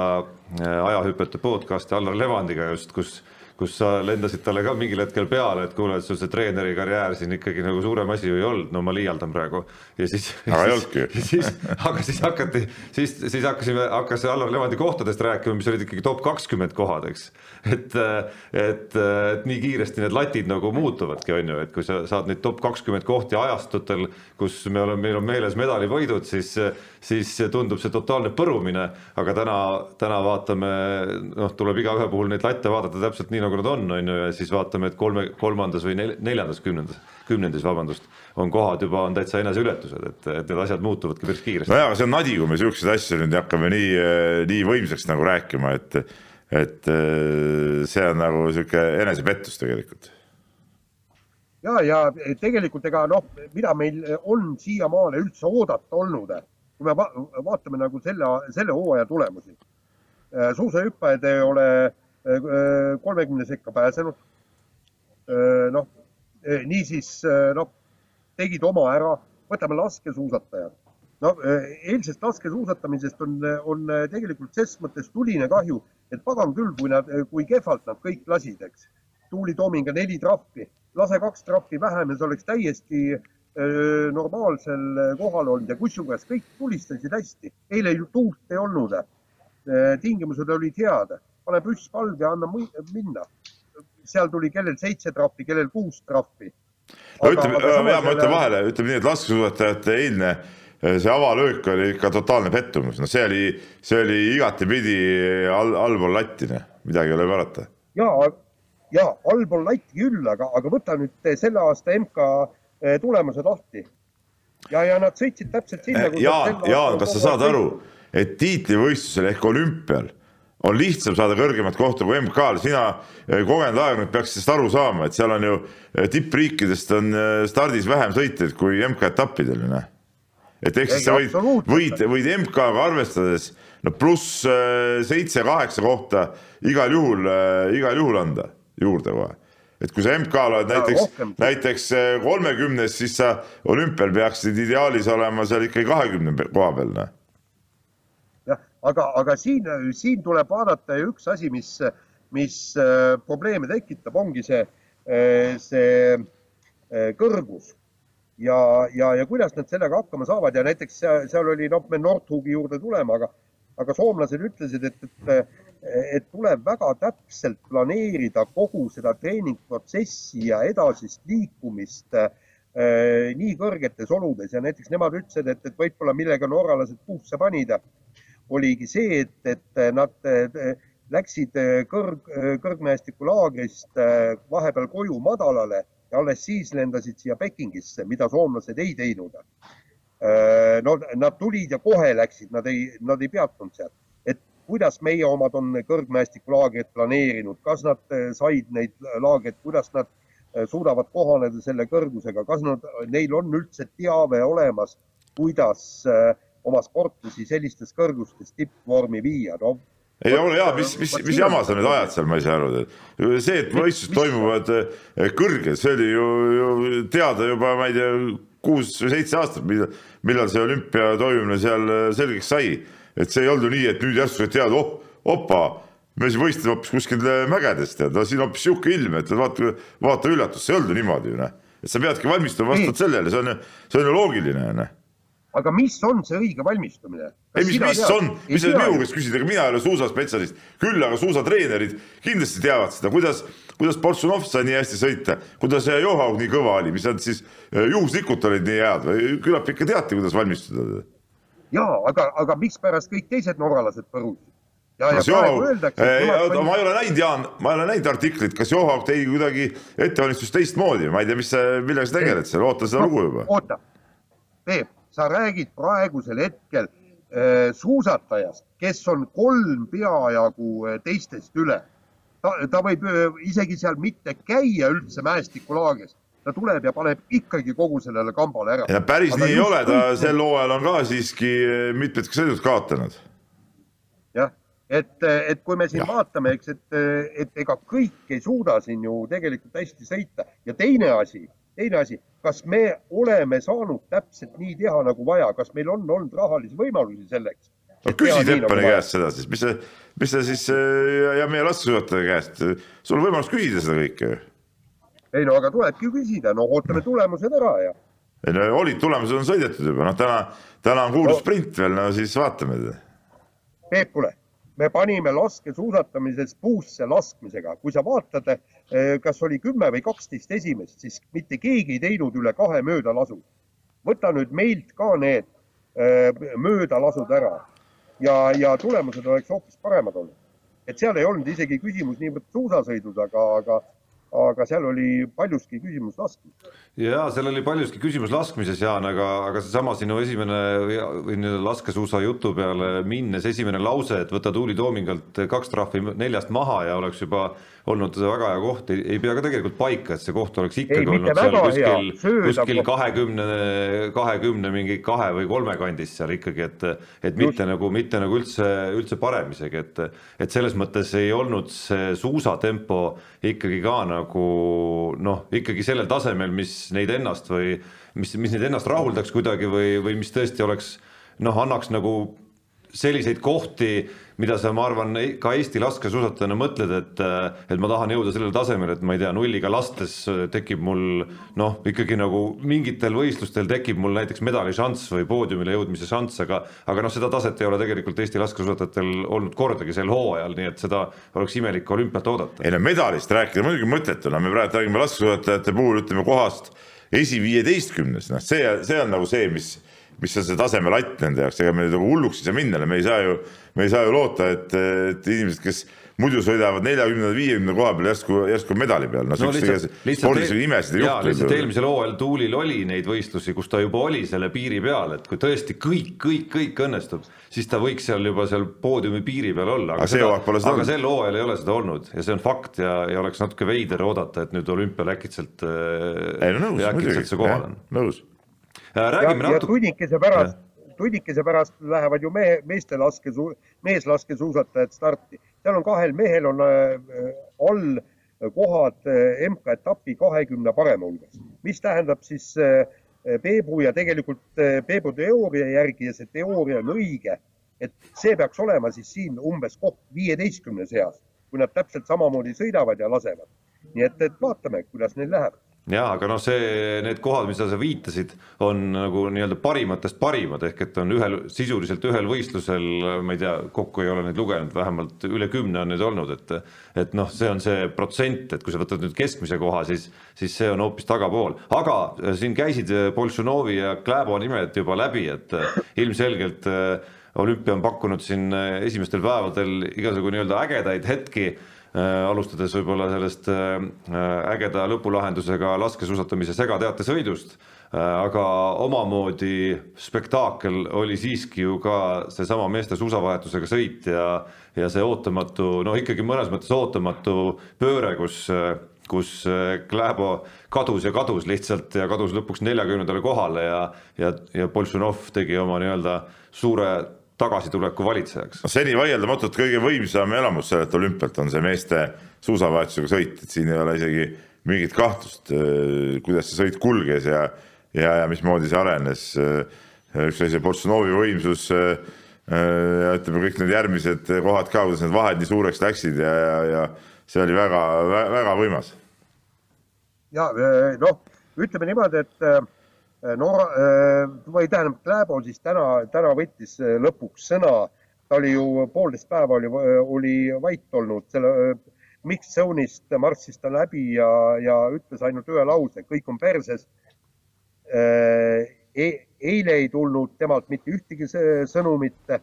ajahüpete podcast'i Allar Levandiga just, kus kus sa lendasid talle ka mingil hetkel peale, et kuule, et sul see treeneri karjäär siin ikkagi nagu suurem asi ju ei olnud, no ma liialdan praegu. ja siis. aga ei olnudki. siis, aga siis hakati, siis, siis hakkasime, hakkas Allar Levandi kohtadest rääkima, mis olid ikkagi top kakskümmend kohad, eks. et, et, et nii kiiresti need latid nagu muutuvadki, on ju, et kui sa saad neid top kakskümmend kohti ajastutel, kus me oleme, meil on meeles medalivõidud, siis, siis tundub see totaalne põrumine, aga täna, täna vaatame, noh, tuleb igaühe puhul neid latte vaadata täpselt nii nagu nagu nad on, on ju, ja siis vaatame, et kolme, kolmandas või neljandas kümnendas, kümnendis, vabandust, on kohad juba on täitsa eneseületused, et, et need asjad muutuvadki päris kiiresti. nojah, aga see on nadi, kui me siukseid asju nüüd hakkame nii, nii võimsaks nagu rääkima, et, et see on nagu sihuke enesepettus tegelikult ja, ja tegelikult ega noh, mida meil on siiamaale üldse oodata olnud, kui me vaatame nagu selle, selle hooaja tulemusi. suusahüppajad ei ole kolmekümne sekka pääsenud. noh, niisiis noh, tegid oma ära, võtame laskesuusatajad. no eilsest laskesuusatamisest on, on tegelikult ses mõttes tuline kahju, et pagan küll, kui nad, kui kehvalt nad kõik lasid, eks. Tuuli Toominga neli trahvi, lase kaks trahvi vähem ja see oleks täiesti normaalsel kohal olnud ja kusjuures kõik tulistasid hästi. eile ju tuult ei olnud. tingimused olid head pane püss palge, anna minna. seal tuli kellel seitse trahvi, kellel kuus trahvi. no ütleme, ja ma ütlen vahele, ütleme nii, et laskesuusatajate eilne eh, see avalöök oli ikka totaalne pettumus, no see oli, see oli igatepidi all, allpool latti, noh, midagi ei ole parata. ja, ja allpool latti küll, aga, aga võta nüüd selle aasta MK tulemused lahti. ja, ja nad sõitsid täpselt sinna. Jaan, Jaan, kas sa saad aru, et tiitlivõistlusel ehk olümpial on lihtsam saada kõrgemat kohta kui MK-l, sina eh, kogenud ajakirjanik peaks sellest aru saama, et seal on ju eh, tippriikidest on eh, stardis vähem sõitjaid kui MK-etappidel, noh. et ehk siis sa võid, võid, võid MK-ga arvestades no pluss seitse-kaheksa kohta igal juhul, igal juhul anda juurde kohe. et kui sa MK-l oled näiteks, näiteks kolmekümnes, siis sa olümpial peaksid ideaalis olema seal ikkagi kahekümne koha peal, noh aga, aga siin, siin tuleb vaadata ja üks asi, mis, mis äh, probleeme tekitab, ongi see, äh, see äh, kõrgus. Ja, ja, ja kuidas nad sellega hakkama saavad ja näiteks seal, seal oli, noh, me Nordhugi juurde tuleme, aga, aga soomlased ütlesid, et, et, et tuleb väga täpselt planeerida kogu seda treeningprotsessi ja edasist liikumist äh, nii kõrgetes oludes. Ja näiteks nemad ütlesid, et, et võib-olla millega norralased puusse panid oligi see, et, et nad läksid kõrg, kõrgmäestikulaagrist vahepeal koju madalale ja alles siis lendasid siia Pekingisse, mida soomlased ei teinud. no nad tulid ja kohe läksid, nad ei, nad ei peatunud seal. et kuidas meie omad on kõrgmäestikulaagrit planeerinud, kas nad said neid laagreid, kuidas nad suudavad kohaneda selle kõrgusega, kas nad, neil on üldse teave olemas, kuidas oma sportlasi sellistes kõrgustes tippvormi viia, no ei ole hea, mis, mis, mis jama sa nüüd ajad seal, ma ei saa aru. see, et võistlused toimuvad eh, kõrgel, see oli ju, ju teada juba, ma ei tea, kuus või seitse aastat, millal, millal see olümpia toimumine seal eh, selgeks sai. et see ei olnud ju nii, et nüüd järsku said teada, oh, opa, me siis võistleme hoopis kuskil mägedes, tead, no siin hoopis sihuke ilm, et vaata, vaata üllatust, see ei olnud ju niimoodi ju noh. et sa peadki valmistuma vastavalt sellele, see on, see on ju loogiline, noh aga mis on see õige valmistumine? ei, mis, mis tead? on, mis sa minu käest küsid, ega mina ei ole suusaspetsialist, küll aga suusatreenerid kindlasti teavad seda, kuidas, kuidas Borsunov sai nii hästi sõita, kuidas Johaug nii kõva oli, mis nad siis eh, juhuslikult olid nii head või küllap ikka teati, kuidas valmistuda. ja aga, aga mikspärast kõik teised norralased põrusid? ja praegu öeldakse. Oli... ma ei ole näinud, Jaan, ma ei ole näinud artiklit, kas Johaug tegi kuidagi ettevalmistust teistmoodi, ma ei tea, mis, millega sa tegeled seal, oota seda lugu juba. oota, Peep sa räägid praegusel hetkel äh, suusatajast, kes on kolm peajagu äh, teistest üle. ta, ta võib äh, isegi seal mitte käia üldse mäestikulaagris, ta tuleb ja paneb ikkagi kogu sellele kambale ära. ja päris Aga nii ei ole, ta sel hooajal on ka siiski mitmed sõidud kaotanud. jah, et, et kui me siin ja. vaatame, eks, et, et ega kõik ei suuda siin ju tegelikult hästi sõita ja teine asi teine asi, kas me oleme saanud täpselt nii teha nagu vaja, kas meil on olnud rahalisi võimalusi selleks? no küsi Teppani nagu käest seda siis, mis see, mis see siis ja, ja meie laskesuusataja käest, sul on võimalus küsida seda kõike ju. ei no aga tulebki küsida, no ootame tulemused ära ja. ei no olid tulemused on sõidetud juba, noh täna, täna on kuulus no. sprint veel, no siis vaatame. Peep, kuule me panime laskesuusatamises puusse laskmisega, kui sa vaatad, kas oli kümme või kaksteist esimest, siis mitte keegi ei teinud üle kahe möödalasu. võta nüüd meilt ka need eh, möödalasud ära ja, ja tulemused oleks hoopis paremad olnud. et seal ei olnud isegi küsimus niivõrd suusasõidus, aga, aga aga seal oli paljuski küsimus laskmises. ja seal oli paljuski küsimus laskmises, Jaan, aga, aga seesama sinu esimene või nii-öelda laskesuusa jutu peale minnes esimene lause, et võta Tuuli Toomingalt kaks trahvi neljast maha ja oleks juba olnud väga hea koht, ei pea ka tegelikult paika, et see koht oleks ikkagi ei, olnud seal kuskil, kuskil kahekümne, kahekümne mingi kahe või kolme kandis seal ikkagi, et et mitte Just. nagu, mitte nagu üldse, üldse parem isegi, et et selles mõttes ei olnud see suusatempo ikkagi ka nagu noh, ikkagi sellel tasemel, mis neid ennast või mis, mis neid ennast rahuldaks kuidagi või, või mis tõesti oleks noh, annaks nagu selliseid kohti, mida sa, ma arvan, ka Eesti laskesuusatajana mõtled, et, et ma tahan jõuda sellele tasemele, et ma ei tea, nulliga lastes tekib mul noh, ikkagi nagu mingitel võistlustel tekib mul näiteks medališanss või poodiumile jõudmise šanss, aga aga noh, seda taset ei ole tegelikult Eesti laskesuusatajatel olnud kordagi sel hooajal, nii et seda oleks imelik olümpiat oodata. ei no medalist rääkida muidugi mõttetu, no me praegu räägime laskesuusatajate puhul ütleme kohast esiviieteistkümnes, noh, see, see on nagu see, mis mis on see tasemelatt nende jaoks, ega me nagu hulluks ei saa minna, me ei saa ju, me ei saa ju loota, et, et inimesed, kes muidu sõidavad neljakümnenda, viiekümne koha peal järsku, järsku medali peal, no, no lihtsalt, spordis imesid ei juhtu. lihtsalt eelmisel hooajal Tuulil oli neid võistlusi, kus ta juba oli selle piiri peal, et kui tõesti kõik, kõik, kõik õnnestub, siis ta võiks seal juba seal poodiumi piiri peal olla, aga, aga, seda, aga sel hooajal ei ole seda olnud ja see on fakt ja, ja oleks natuke veider oodata, et nüüd olümpial äkitselt, no, äkitselt see kohal on. nõus räägime ja, natuke. tunnikese pärast, tunnikese pärast lähevad ju mehe, meeste laskesuu-, meeslaskesuusatajad starti. seal on kahel mehel on äh, all kohad äh, MK-etapi kahekümne parema hulgas, mis tähendab siis äh, Peebu ja tegelikult äh, Peebu teooria järgi ja see teooria on õige, et see peaks olema siis siin umbes koht viieteistkümne seas, kui nad täpselt samamoodi sõidavad ja lasevad. nii et, et vaatame, kuidas neil läheb jaa, aga noh, see, need kohad, mis sa viitasid, on nagu nii-öelda parimatest parimad, ehk et on ühel, sisuliselt ühel võistlusel, ma ei tea, kokku ei ole neid lugenud, vähemalt üle kümne on neid olnud, et et noh, see on see protsent, et kui sa võtad nüüd keskmise koha, siis, siis see on hoopis tagapool, aga äh, siin käisid äh, Boltšunovi ja Kläbo nimed juba läbi, et äh, ilmselgelt olümpia on pakkunud siin esimestel päevadel igasugu nii-öelda ägedaid hetki Äh, alustades võib-olla sellest äh, ägeda lõpulahendusega laskesuusatamise segateatesõidust, aga omamoodi spektaakel oli siiski ju ka seesama meeste suusavahetusega sõit ja, ja see ootamatu, no ikkagi mõnes mõttes ootamatu pööre, kus kus Kläbo kadus ja kadus lihtsalt ja kadus lõpuks neljakümnendale kohale ja, ja, ja Boltšanov tegi oma nii-öelda suure tagasituleku valitsejaks. no seni vaieldamatult kõige võimsam elamus sellelt olümpialt on see meeste suusavahetusega sõit, et siin ei ole isegi mingit kahtlust, kuidas see sõit kulges ja ja, ja mismoodi see arenes. üks asi, Boltšanovi võimsus ja ütleme, kõik need järgmised kohad ka, kuidas need vahed nii suureks läksid ja, ja, ja see oli väga, väga võimas. ja noh, ütleme niimoodi, et no või tähendab, Kläbo siis täna, täna võttis lõpuks sõna, ta oli ju poolteist päeva oli, oli vait olnud, selle mix zone'ist marssis ta läbi ja, ja ütles ainult ühe lause, kõik on perses e. eile ei tulnud temalt mitte ühtegi sõnumit,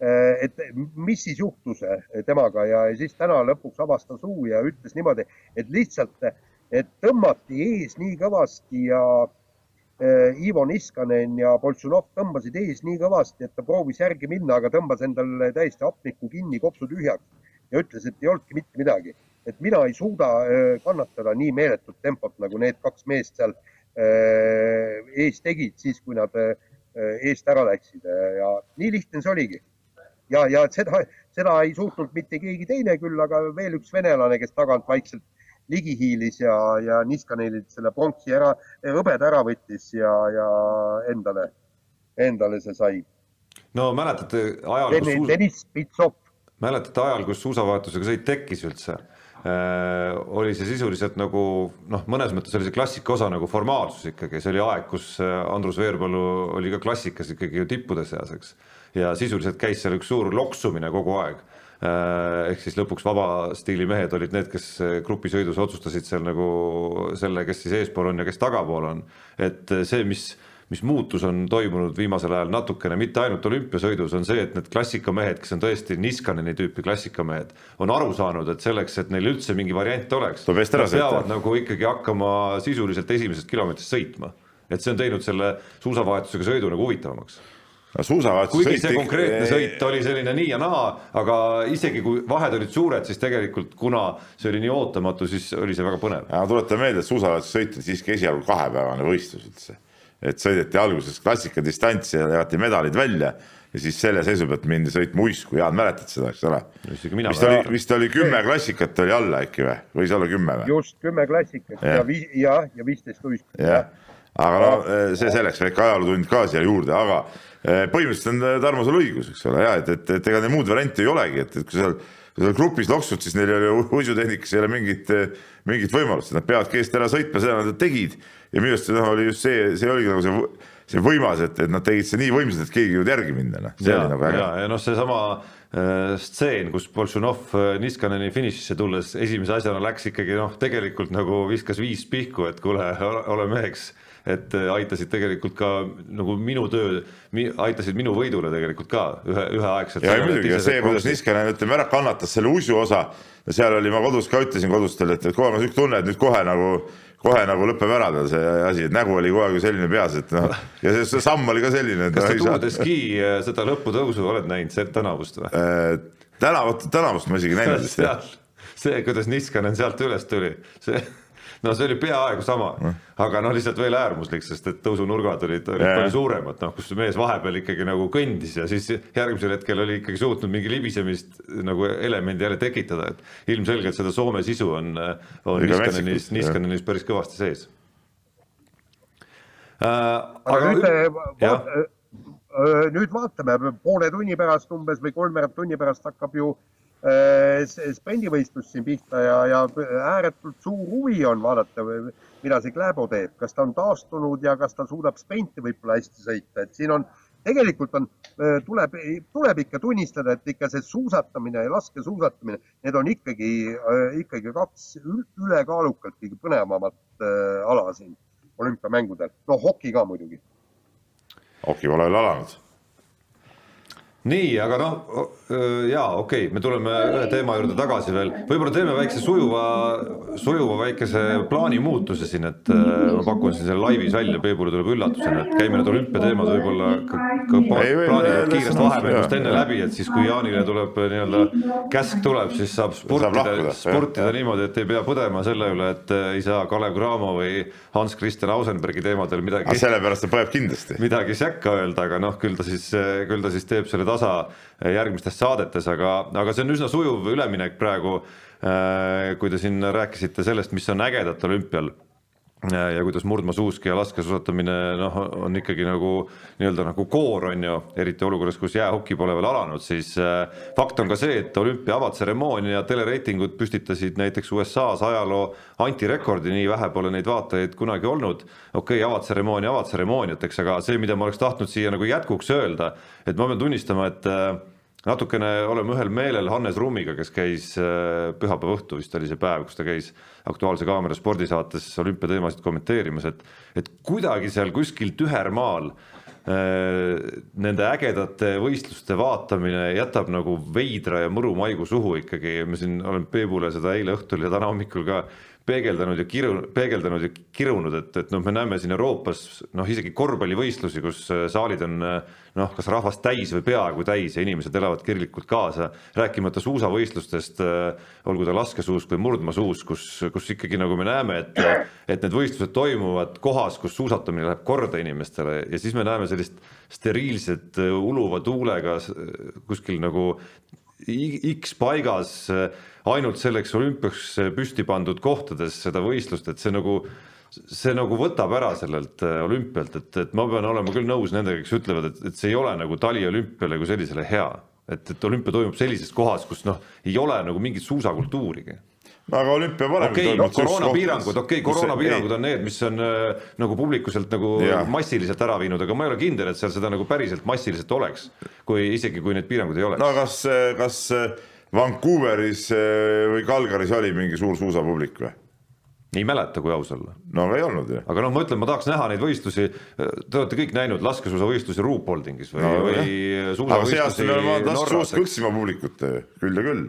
et mis siis juhtus temaga ja siis täna lõpuks avas ta suu ja ütles niimoodi, et lihtsalt, et tõmmati ees nii kõvasti ja Ivo Niskanen ja Boltšanov tõmbasid ees nii kõvasti, et ta proovis järgi minna, aga tõmbas endale täiesti hapnikku kinni, kopsu tühjaks ja ütles, et ei olnudki mitte midagi. et mina ei suuda kannatada nii meeletut tempot, nagu need kaks meest seal ees tegid, siis kui nad eest ära läksid ja nii lihtne see oligi. ja, ja seda, seda ei suutnud mitte keegi teine küll, aga veel üks venelane, kes tagant vaikselt ligi hiilis ja, ja Niskanenilt selle pronksi ära, hõbeda ära võttis ja, ja endale, endale see sai. no mäletate ajal, kus Deniss Pitsov. mäletate ajal, kus suusavahetusega sõit tekkis üldse Äh, oli see sisuliselt nagu noh, mõnes mõttes oli see klassika osa nagu formaalsus ikkagi, see oli aeg, kus äh, Andrus Veerpalu oli ka klassikas ikkagi ju tippude seas, eks. ja sisuliselt käis seal üks suur loksumine kogu aeg. Äh, ehk siis lõpuks vaba stiili mehed olid need, kes grupisõidus otsustasid seal nagu selle, kes siis eespool on ja kes tagapool on. et see, mis mis muutus on toimunud viimasel ajal natukene, mitte ainult olümpiasõidus, on see, et need klassikamehed, kes on tõesti Niskaneni tüüpi klassikamehed, on aru saanud, et selleks, et neil üldse mingi variant oleks, nad peavad nagu ikkagi hakkama sisuliselt esimesest kilomeetrist sõitma. et see on teinud selle suusavahetusega sõidu nagu huvitavamaks kuigi see konkreetne sõit oli selline nii ja naa, aga isegi kui vahed olid suured, siis tegelikult kuna see oli nii ootamatu, siis oli see väga põnev. tuletan meelde, et suusavahetussõit on siiski esialgu kahepäevane võistlus üldse. Et sõideti alguses klassikadistantsi ja jagati medalid välja ja siis selle seisu pealt mindi sõitma uisku, Jaan, mäletad seda, eks ole? vist oli, vist oli kümme klassikat oli alla äkki või, võis olla kümme või? just, kümme klassikat. Ja, ja, ja, ja viisteist uisku. jah, aga no see selleks, väike ajalootund ka siia juurde, aga eh, põhimõtteliselt on eh, Tarmo sul õigus, eks ole, ja et, et, et ega neil muud varianti ei olegi, et, et kui seal kui seal grupis loksud, siis neil ei ole uisutehnikas ei ole mingit, mingit võimalust, nad peavadki eest ära sõitma, seda nad tegid. Ja minu arust noh, oli just see, see oligi nagu see, see võimas, et, et nad tegid seda nii võimsalt, et keegi ei jõudnud järgi minna, noh, see ja, oli nagu ja, ja noh, seesama äh, stseen, kus Boltšanov äh, Niskaneni finišisse tulles esimese asjana läks ikkagi noh, tegelikult nagu viskas viis pihku, et kuule, ole meheks et äh, aitasid tegelikult ka nagu minu töö, aitasid minu võidule tegelikult ka ühe, üheaegselt. ja muidugi see, kuidas Niskanen ütleme ära kannatas selle usu osa, seal oli, ma kodus ka ütlesin kodustel, et, et kohe on niisugune tunne, et nüüd kohe nagu kohe nagu lõpeb ära tal see asi, et nägu oli kogu aeg ju selline peas, et noh, ja see, see samm oli ka selline. kas sa Tour de Ski äh, seda lõputõusu oled näinud, see tänavust või äh,? tänavust, tänavust ma isegi näinud vist jah. see, kuidas Niskanen sealt üles tuli, see no see oli peaaegu sama, aga noh, lihtsalt veel äärmuslik, sest et tõusunurgad olid, olid palju suuremad, noh, kus mees vahepeal ikkagi nagu kõndis ja siis järgmisel hetkel oli ikkagi suutnud mingi libisemist nagu elemendi jälle tekitada, et ilmselgelt seda Soome sisu on, on Niskanenis, Niskanenis päris kõvasti sees. Äh,. aga, aga nüüd, vaat, nüüd vaatame, poole tunni pärast umbes või kolmveerand tunni pärast hakkab ju äh, Äh, sprindivõistlus siin pihta ja, ja ääretult suur huvi on vaadata, mida see Kläbo teeb, kas ta on taastunud ja kas ta suudab sprinti võib-olla hästi sõita, et siin on, tegelikult on, äh, tuleb, tuleb ikka tunnistada, et ikka see suusatamine ja laskesuusatamine, need on ikkagi, äh, ikkagi kaks ülekaalukalt kõige põnevamat ala siin olümpiamängudel, no hoki ka muidugi. hoki pole veel alanud nii, aga noh, jaa, okei okay,, me tuleme ühe teema juurde tagasi veel, võib-olla teeme väikse sujuva, sujuva väikese plaanimuutuse siin, et ma pakun siin selle laivis välja, Peebule tuleb üllatusena, et käime need olümpiateemad võib-olla ka, ka plaanivad kiiresti vahepeal enne läbi, et siis kui Jaanile tuleb nii-öelda käsk tuleb, siis saab sportida, sportida niimoodi, et ei pea põdema selle üle, et ei saa Kalev Cramo või Hans-Christian Ausenbergi teemadel midagi. sellepärast ta põeb kindlasti. midagi sekka öelda, aga noh, küll ta siis, küll ta siis teeb selle tasa järgmistes saadetes, aga, aga see on üsna sujuv üleminek praegu. Äh, kui te siin rääkisite sellest, mis on ägedat olümpial ja kuidas murdmaasuusk ja laskesuusatamine noh, on ikkagi nagu nii-öelda nagu koor on ju, eriti olukorras, kus jäähoki pole veel alanud, siis äh, fakt on ka see, et olümpia avatseremoonia telereitingud püstitasid näiteks USA-s ajaloo antirekordi, nii vähe pole neid vaatajaid kunagi olnud. okei okay,, avatseremoonia avatseremooniateks, aga see, mida ma oleks tahtnud siia nagu jätkuks öelda, et ma pean tunnistama, et äh, natukene oleme ühel meelel Hannes Rummiga, kes käis äh, pühapäeva õhtu vist oli see päev, kus ta käis Aktuaalse Kaamera spordisaates olümpiateemasid kommenteerimas, et, et kuidagi seal kuskil tühermaal äh, nende ägedate võistluste vaatamine jätab nagu veidra ja mõru maigu suhu ikkagi, ma siin olen Peebule seda eile õhtul ja täna hommikul ka peegeldanud ja kiru-, peegeldanud ja kirunud, et, et noh, me näeme siin Euroopas noh, isegi korvpallivõistlusi, kus äh, saalid on äh, noh, kas rahvast täis või peaaegu täis ja inimesed elavad kirglikult kaasa, rääkimata suusavõistlustest, äh, olgu ta laskesuusk või murdmaasuusk, kus, kus ikkagi nagu me näeme, et et need võistlused toimuvad kohas, kus suusatamine läheb korda inimestele ja siis me näeme sellist steriilset uluva tuulega kuskil nagu X paigas ainult selleks olümpiaks püsti pandud kohtades seda võistlust, et see nagu, see nagu võtab ära sellelt äh, olümpialt, et, et ma pean olema küll nõus nendega, kes ütlevad, et, et see ei ole nagu taliolümpiale kui sellisele hea. et, et olümpia toimub sellises kohas, kus noh, ei ole nagu mingit suusakultuurigi aga olümpia varem okay, toimunud koroonapiirangud, okei okay,, koroonapiirangud on need, mis on äh, nagu publikuselt nagu ja. massiliselt ära viinud, aga ma ei ole kindel, et seal seda nagu päriselt massiliselt oleks, kui isegi, kui neid piiranguid ei oleks. no kas, kas Vancouveris eh, või Kalgaris oli mingi suur suusapublik või? ei mäleta, kui aus olla. no aga ei olnud ju. aga noh, ma ütlen, ma tahaks näha neid võistlusi, te olete kõik näinud laskesuusavõistlusi Ruupoldingis või no,, või suusavõistlusi Norras. üldse ilma publikuta ju, küll ja küll.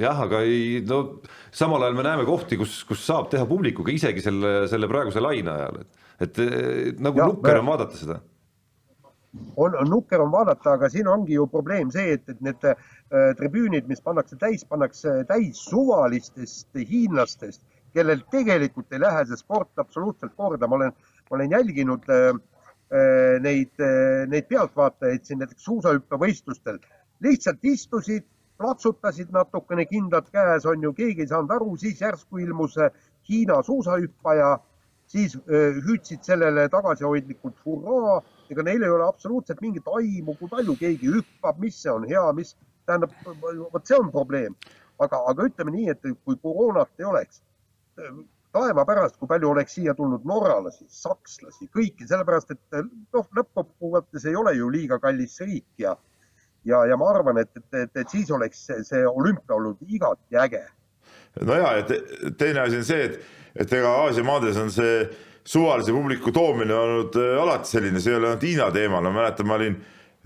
Jah, aga ei, no samal ajal me näeme kohti, kus, kus saab teha publikuga isegi selle, selle praeguse laine ajal, et, et eh, nagu ja, nukker on vaadata seda on, on nukker on vaadata, aga siin ongi ju probleem see, et, et need äh, tribüünid, mis pannakse täis, pannakse täis suvalistest hiinlastest, kellel tegelikult ei lähe see sport absoluutselt korda. ma olen, ma olen jälginud äh, äh neid äh,, neid pealtvaatajaid siin näiteks suusahüppevõistlustel, lihtsalt istusid, plaksutasid natukene, kindad käes on ju, keegi ei saanud aru, siis järsku ilmus äh, Hiina suusahüppaja. Siis hüüdsid sellele tagasihoidlikult hurraa, ega neil ei ole absoluutselt mingit aimu, kui palju keegi hüppab, mis see on hea, mis tähendab, vot see on probleem. aga, aga ütleme nii, et kui koroonat ei oleks, taeva pärast, kui palju oleks siia tulnud norralasi, sakslasi, kõiki, sellepärast et noh, lõppkokkuvõttes ei ole ju liiga kallis riik ja ja, ja ma arvan, et, et, et, et siis oleks see, see olümpia olnud igati äge. no ja, ja teine asi on see, et et ega Aasia maades on see suvalise publiku toomine olnud äh, alati selline, see ei ole ainult Hiina teema, no mäletan, ma olin,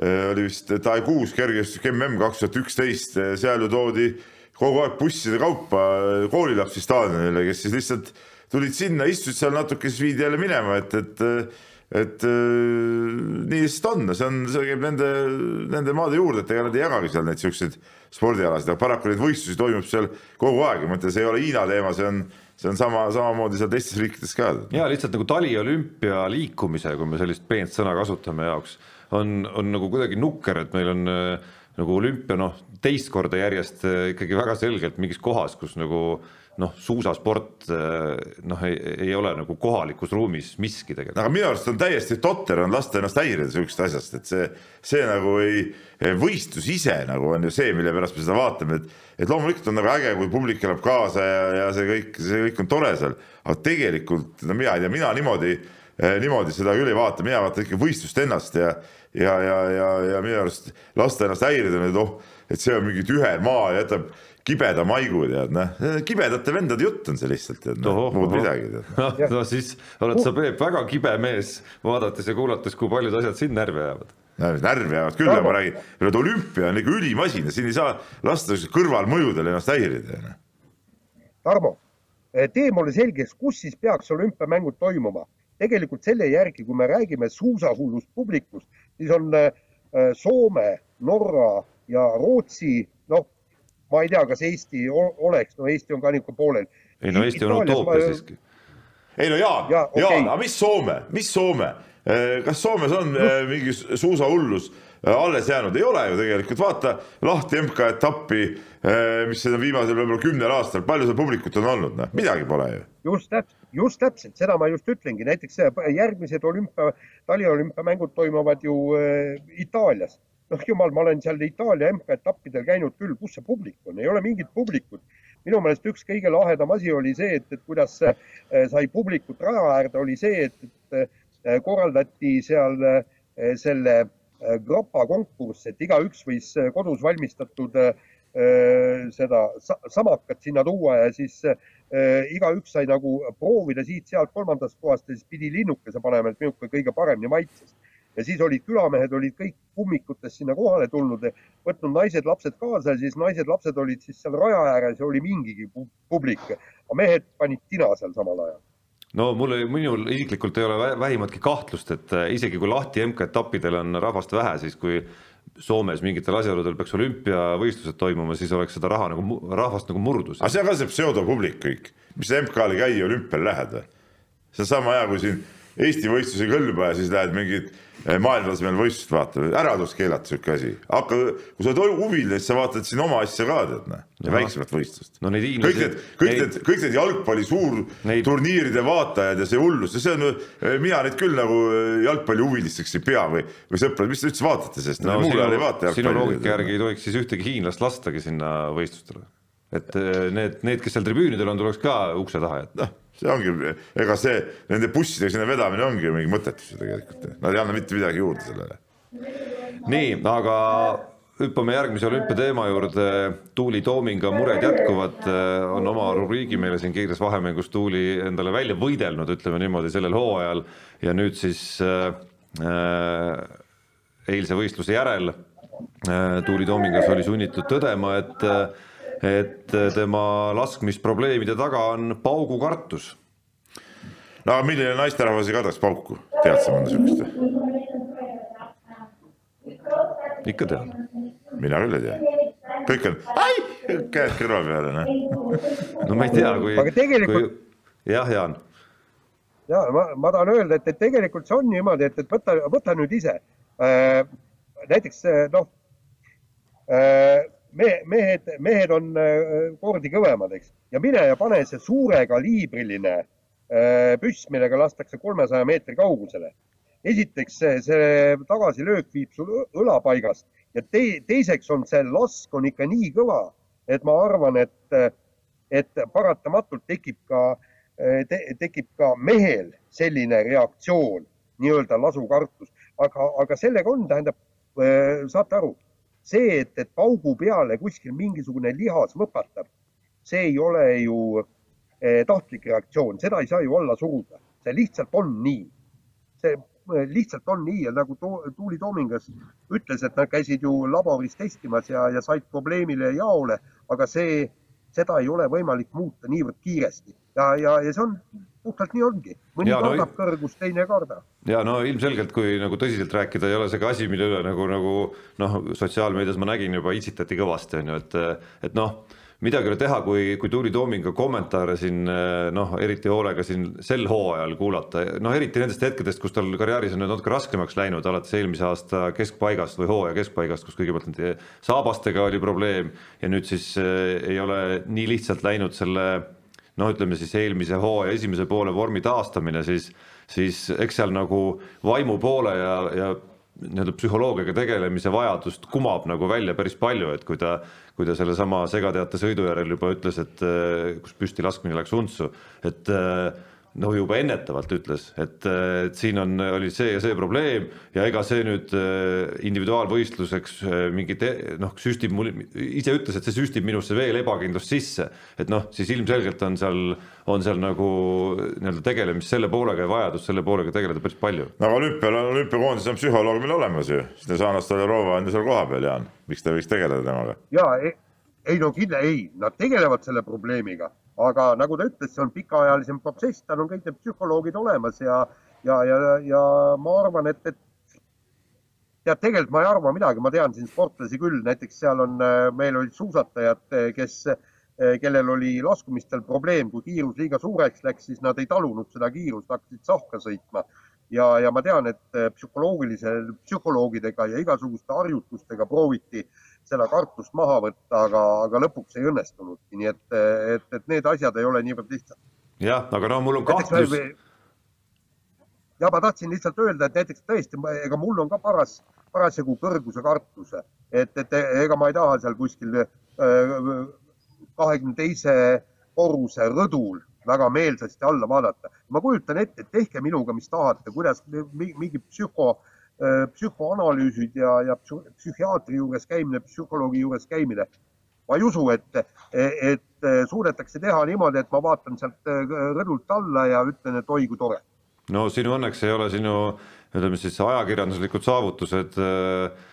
äh, oli vist Taekuus kergejõustik mm kaks tuhat üksteist, äh, seal ju toodi kogu aeg busside kaupa koolilapsi staadionile, kes siis lihtsalt tulid sinna, istusid seal natuke, siis viidi jälle minema, et, et et nii lihtsalt on, see on, see käib nende, nende maade juurde, et ega nad ei jagagi seal neid siukseid spordialasid, aga paraku neid võistlusi toimub seal kogu aeg. Ma ütlen, see ei ole Hiina teema, see on see on sama, samamoodi seal teistes riikides ka. ja lihtsalt nagu taliolümpia liikumise, kui me sellist peent sõna kasutame jaoks, on, on nagu kuidagi nukker, et meil on äh, nagu olümpia noh, teist korda järjest äh, ikkagi väga selgelt mingis kohas, kus nagu noh, suusasport äh, noh, ei, ole nagu kohalikus ruumis miski tegelikult. aga minu arust on täiesti totter on lasta ennast häirida sihukesest asjast, et see, see nagu ei, võistlus ise nagu on ju see, mille pärast me seda vaatame, et, et loomulikult on nagu äge, kui publik elab kaasa ja, ja see kõik, see kõik on tore seal, aga tegelikult no mina ei tea, mina niimoodi, eh, niimoodi seda küll ei vaata, mina vaatan ikka võistlust ennast ja, ja, ja, ja, ja minu arust lasta ennast häirida, et oh, et see on mingi tüher maa jätab kibeda maigu, tead, noh, kibedate vendade jutt on see lihtsalt, tead, noh, muud midagi, no siis oled sa, Peep, väga kibe mees, vaadates ja kuulates, kui paljud asjad sind närvi ajavad närvi ajavad küll, aga ma räägin, et olümpia on ikka ülim asi ja siin ei saa lasta kõrvalmõjudel ennast häirida. noh. Tarmo, tee mulle selgeks, kus siis peaks olümpiamängud toimuma. tegelikult selle järgi, kui me räägime suusahullust publikust, siis on äh, Soome, Norra ja Rootsi, ma ei tea, kas Eesti oleks, no Eesti on ka niisugune poolel. ei no Eesti on utoopia siiski. ei no Jaan ja,, okay. Jaan, aga mis Soome, mis Soome, äh, kas Soomes on no. Äh, mingi suusahullus alles jäänud, ei ole ju tegelikult, vaata lahti MK-etappi Eh, mis seda viimasel võib-olla kümnel aastal, palju seal publikut on olnud, noh, midagi pole ju. just täpselt, just täpselt, seda ma just ütlengi, näiteks järgmised olümpia, taliolümpiamängud toimuvad ju Itaalias. Noh, jumal, ma olen seal Itaalia MK-etappidel käinud küll, kus see publik on, ei ole mingit publikut. minu meelest üks kõige lahedam asi oli see, et, et kuidas äh, sai publikut raja äärde, oli see, et, et äh, korraldati seal äh, selle grapa konkurss, et igaüks võis kodus valmistatud seda samakat sinna tuua ja siis igaüks sai nagu proovida siit-sealt kolmandast kohast ja siis pidi linnukese panema, et milline kõige paremini maitses. Ja siis olid külamehed olid kõik kummikutes sinna kohale tulnud, võtnud naised-lapsed kaasa ja siis naised-lapsed olid siis seal raja ääres ja oli mingigi publik. aga mehed panid tina seal samal ajal no mul, minul isiklikult ei ole vähimatki kahtlust, et äh, isegi kui lahti MK-etappidel on rahvast vähe, siis kui Soomes mingitel asjaoludel peaks olümpiavõistlused toimuma, siis oleks seda raha nagu, rahvast nagu murdus. aga see on ka see pseudopublik kõik, mis MK-le ei käi, olümpial lähed või? see on sama hea, kui siin Eesti võistlus ei kõlba ja siis lähed mingit eh, maailmatasemel võistlust vaatama, ära tuleks keelata sihuke asi. hakka, kui sa oled huviline, siis sa vaatad siin oma asja ka tead noh, väiksemat võistlust no,. kõik need, kõik need, kõik need jalgpalli suurturniiride vaatajad ja see hullus, see on, eh, mina neid küll nagu eh, jalgpallihuvilisteks ei pea või, või sõprad, mis te üldse vaatate, sest no, muul ajal ei vaata sinu loogika järgi ei tohiks siis ühtegi hiinlast lastagi sinna võistlustele. et need, need, kes seal tribüünidel on, tuleks ka ukse taha jätta noh see ongi, ega see nende bussidega sinna vedamine ongi mingi mõttetus ju tegelikult, nad ei anna mitte midagi juurde sellele. nii, aga hüppame järgmise olümpiateema juurde. Tuuli Toominga mured jätkuvad, on oma rubriigi meile siin kiires vahemängus Tuuli endale välja võidelnud, ütleme niimoodi sellel hooajal ja nüüd siis äh, eilse võistluse järel äh, Tuuli Toomingas oli sunnitud tõdema, et äh, et tema laskmisprobleemide taga on paugukartus. no aga milline naisterahvas ei kardaks pauku, tead sa mõnda siukest või? ikka tean. mina küll ei tea. kõik on, ai, käed kõrva peale, noh. no ma ei tea, kui. aga tegelikult kui.... jah, Jaan. ja ma, ma tahan öelda, et, et tegelikult see on niimoodi, et, et võta, võta nüüd ise äh,. näiteks noh äh, me, mehed, mehed on äh, kordi kõvemad, eks, ja mine ja pane see suurekaliibriline äh, püss, millega lastakse kolmesaja meetri kaugusele. esiteks see, see tagasilöök viib sul õla paigast. Ja te, teiseks on see lask on ikka nii kõva, et ma arvan, et, et paratamatult tekib ka te,, tekib ka mehel selline reaktsioon, nii-öelda lasukartus, aga, aga sellega on, tähendab, äh, saate aru see, et, et paugu peale kuskil mingisugune lihas võpatab, see ei ole ju eh, tahtlik reaktsioon, seda ei saa ju alla suruda, see lihtsalt on nii. see eh, lihtsalt on nii ja nagu Tuuli Toomingas ütles, et nad käisid ju laboris testimas ja, ja said probleemile jaole, aga see, seda ei ole võimalik muuta niivõrd kiiresti. Ja, ja, ja see on puhtalt nii ongi, mõni ja, kardab no, kõrgust, teine ei karda. ja no ilmselgelt, kui nagu tõsiselt rääkida, ei ole see ka asi, mille üle nagu, nagu noh, sotsiaalmeedias ma nägin juba itsitati kõvasti on ju, et, et noh midagi ei ole teha, kui, kui Tuuli Toominga kommentaare siin noh, eriti hoolega siin sel hooajal kuulata, noh eriti nendest hetkedest, kus tal karjääris on nüüd natuke raskemaks läinud, alates eelmise aasta keskpaigast või hooaja keskpaigast, kus kõigepealt nende saabastega oli probleem ja nüüd siis äh, ei ole nii lihtsalt läinud selle noh, ütleme siis eelmise hooaja esimese poole vormi taastamine, siis, siis eks seal nagu vaimu poole ja, ja nii-öelda psühholoogiaga tegelemise vajadust kumab nagu välja päris palju, et kui ta, kui ta sellesama segateate sõidu järel juba ütles, et kus püsti laskmine läks untsu, et no juba ennetavalt ütles, et, et siin on, oli see ja see probleem ja ega see nüüd äh, individuaalvõistluseks äh, mingit noh, süstib mul, ise ütles, et see süstib minusse veel ebakindlust sisse, et noh, siis ilmselgelt on seal, on seal nagu nii-öelda tegelemist selle poolega ja vajadust selle poolega tegeleda päris palju. no aga olümpial, olümpiakoondises on psühholoog meil olemas ju, Snezana Stoljarova on ju seal kohapeal, Jaan, miks te võiks tegeleda temaga? ja ei, ei no kindla ei, nad tegelevad selle probleemiga aga nagu ta ütles, see on pikaajalisem protsess, tal on kõik need psühholoogid olemas ja, ja, ja, ja ma arvan, et, et tead, tegelikult ma ei arva midagi, ma tean siin sportlasi küll, näiteks seal on, meil olid suusatajad, kes, kellel oli laskumistel probleem, kui kiirus liiga suureks läks, siis nad ei talunud seda kiirust, hakkasid sahka sõitma. ja, ja ma tean, et psühholoogilise, psühholoogidega ja igasuguste harjutustega prooviti äh, seda kartust maha võtta, aga, aga lõpuks ei õnnestunudki, nii et, et, et need asjad ei ole niivõrd lihtsad. jah, aga no mul on kahtlus. ja ma tahtsin lihtsalt öelda, et näiteks tõesti, ega mul on ka paras, parasjagu kõrguse kartus, et, et ega ma ei taha seal kuskil äh, kahekümne teise korruse rõdul väga meelsasti alla vaadata. ma kujutan ette, et tehke minuga, mis tahate, kuidas mingi psühho psühhoanalüüsid ja, ja psühhiaatri juures käimine, psühholoogi juures käimine. ma ei usu, et, et suudetakse teha niimoodi, et ma vaatan sealt äh, rõdult alla ja ütlen, et oi kui tore. no sinu õnneks ei ole sinu ütleme siis ajakirjanduslikud saavutused äh,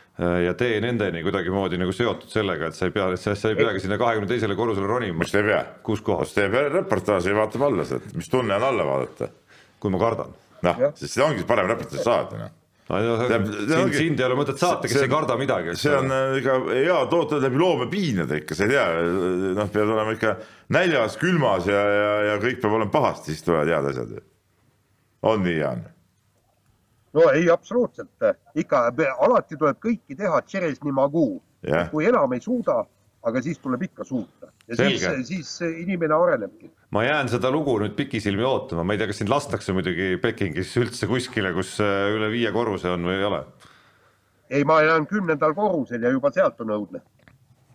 ja tee nendeni kuidagimoodi nagu seotud sellega, et sa ei pea, sa ei peagi sinna kahekümne teisele korrusele ronima. miks te ei pea? kus kohas? teeb reportaaži ja vaatab alla sealt, mis tunne on alla vaadata. kui ma kardan. noh, siis see ongi parem reportaaž saada noh sind, sind ei ole mõtet saata, kes see, ei karda midagi. see on äh, ikka hea toota läbi loomepiinade ikka, sa ei tea, noh, pead olema ikka näljas, külmas ja, ja, ja kõik peab olema pahasti, siis tulevad head asjad. on nii, Jaan? no ei, absoluutselt, ikka alati tuleb kõiki teha, kui enam ei suuda, aga siis tuleb ikka suuta ja Selge. siis, siis inimene arenebki ma jään seda lugu nüüd pikisilmi ootama, ma ei tea, kas sind lastakse muidugi Pekingis üldse kuskile, kus äh, üle viie korruse on või ei ole? ei, ma elan kümnendal korrusel ja juba sealt on õudne.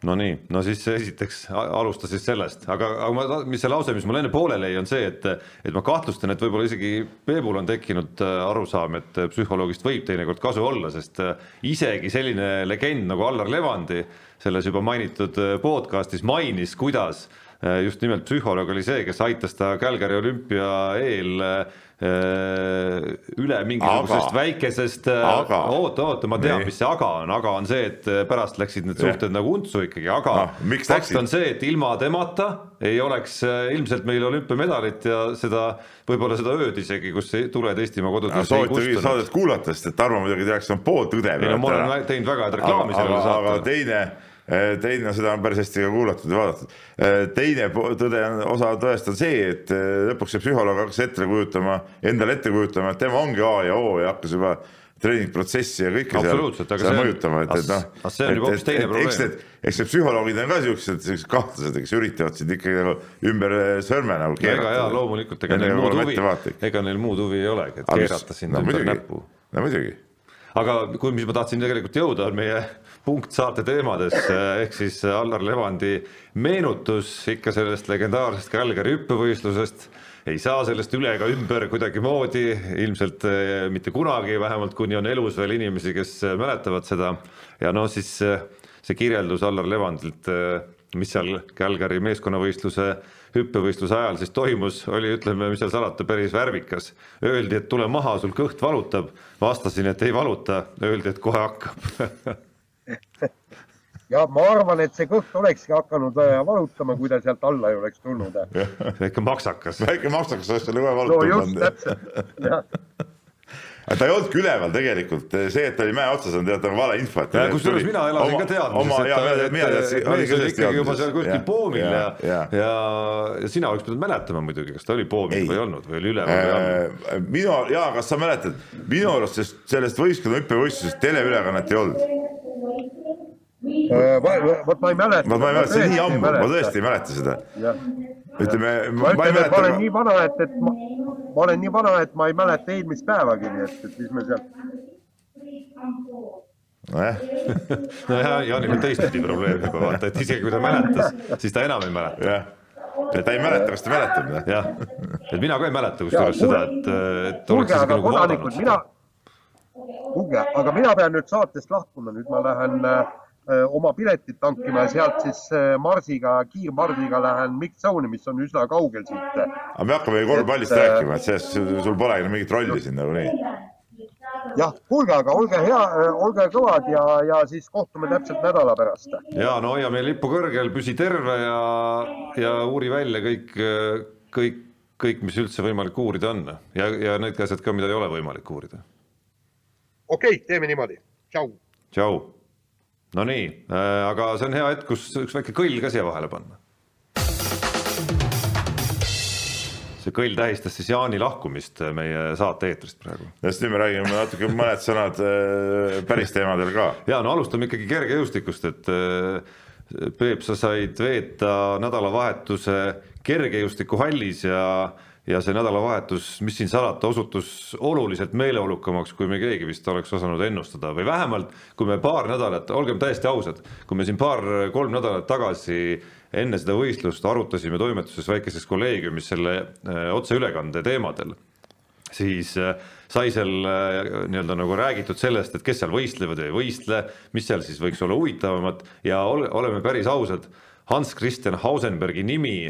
No nii, no siis esiteks alusta siis sellest, aga, aga ma, mis see lause, mis mul enne pooleli jäi, on see, et et ma kahtlustan, et võib-olla isegi Peebul on tekkinud äh, arusaam, et psühholoogist võib teinekord kasu olla, sest äh, isegi selline legend nagu Allar Levandi selles juba mainitud podcast'is mainis, kuidas Äh, just nimelt psühholoog oli see, kes aitas ta Calgary olümpia eel äh, üle mingisugusest aga, väikesest, äh, oota, oota, ma tean, mis see aga on, aga on see, et pärast läksid need suhted nagu untsu ikkagi, aga no, fakt on see, et ilma temata ei oleks ilmselt meil olümpiamedalit ja seda, võib-olla seda ööd isegi, kus tuled Eestimaa kodudes no, ei kustunud. saadet kuulates, et Tarmo muidugi tehakse, on pooltõde. ei no ma olen teinud väga head reklaami sellele saatele. aga teine Eh, teine, seda on päris hästi ka kuulatud ja vaadatud. Eh, teine tõde on, osa tõest on see, et eh, lõpuks see psühholoog hakkas ette kujutama, endale ette kujutama, et tema ongi A ja O ja hakkas juba treeningprotsessi ja kõike seal, seal mõjutama, et, et noh. see on juba hoopis teine probleem. eks need, eks need psühholoogid on ka siuksed, siuksed kahtlased, kes üritavad sind ikkagi nagu ümber sõrme nagu keerata. ega jaa, loomulikult, ega neil muud huvi, ega neil muud huvi ei olegi, et keerata sind no, ümber muidugi, näppu. no muidugi. Aga kui, mis ma tahtsin tegelikult jõuda, on meie punkt saate teemades ehk siis Allar Levandi meenutus ikka sellest legendaarsest Calgary hüppevõistlusest. ei saa sellest üle ega ümber kuidagimoodi, ilmselt eh, mitte kunagi, vähemalt kuni on elus veel inimesi, kes mäletavad seda. ja no siis eh, see kirjeldus Allar Levandilt, eh, mis seal Calgary meeskonnavõistluse hüppevõistluse ajal siis toimus, oli, ütleme, mis seal salata, päris värvikas. Öeldi, et tule maha, sul kõht valutab, vastasin, et ei valuta, öeldi, et kohe hakkab ja ma arvan, et see kõht olekski hakanud äh, valutama, kui ta sealt alla ei oleks tulnud. väike maksakas. väike maksakas oleks selle kohe valutama no just, täpselt, jah aga ta ei olnudki üleval tegelikult, see, et ta oli mäe otsas, on tead nagu valeinfo. kusjuures mina elasin ka teadmises, et, mees oli ikkagi juba seal kuskil poomil ja, ja, ja, ja sina oleks pidanud mäletama muidugi, kas ta oli poomil ei. või ei olnud või oli üleval või ei olnud. Äh, minu, Jaan, kas sa mäletad, minu arust sellest, sellest võistkonna hüppevõistlusest teleülekannet ei olnud vot ma ei mäleta. vot ma ei mäleta, see on nii ammu, ma tõesti ei mäleta seda. ütleme, ma ütlen, et ma olen nii vana, et, et ma, ma olen nii vana, et ma ei mäleta eelmist päevagi, nii et, et mis me seal. nojah nojah, Jaanil on teistpidi probleem juba vaata, et isegi kui ta mäletas, siis ta enam ei mäleta. ta ei mäleta, kas ta mäletab. jah et mina ka ei mäleta kusjuures seda, et, et kuulge, aga nagu kodanikud, mina, kuulge, aga mina pean nüüd saatest lahkuma, nüüd ma lähen äh, oma piletit tankima ja sealt siis äh, Marsiga, kiirmarsiga lähen Mix-Zone'i, mis on üsna kaugel siit. aga me hakkame ju korvpallist et, rääkima, et sellest sul pole mingit rolli siin nagunii jah, kuulge, aga olge hea, olge kõvad ja, ja siis kohtume täpselt nädala pärast. ja no hoia meie lippu kõrgel, püsi terve ja, ja uuri välja kõik, kõik, kõik, mis üldse võimalik uurida on ja, ja need asjad ka, mida ei ole võimalik uurida. okei okay,, teeme niimoodi, tšau. tšau. Nonii äh,, aga see on hea hetk, kus üks väike kõll ka siia vahele panna see kõll tähistas siis Jaani lahkumist meie saate-eetrist praegu. just nüüd me räägime natuke mõned sõnad äh, päris teemadel ka. ja no alustame ikkagi kergejõustikust, et äh, Peep, sa said veeta nädalavahetuse kergejõustikuhallis ja ja see nädalavahetus, mis siin salata, osutus oluliselt meeleolukamaks, kui me keegi vist oleks osanud ennustada. Või vähemalt kui me paar nädalat, olgem täiesti ausad, kui me siin paar-kolm nädalat tagasi enne seda võistlust arutasime toimetuses väikeses kolleegiumis selle äh, otseülekande teemadel, siis äh, sai seal äh, nii-öelda nagu räägitud sellest, et kes seal võistlevad ja ei võistle, mis seal siis võiks olla huvitavamat ja ole, oleme päris ausad, Hans Christian Hausenbergi nimi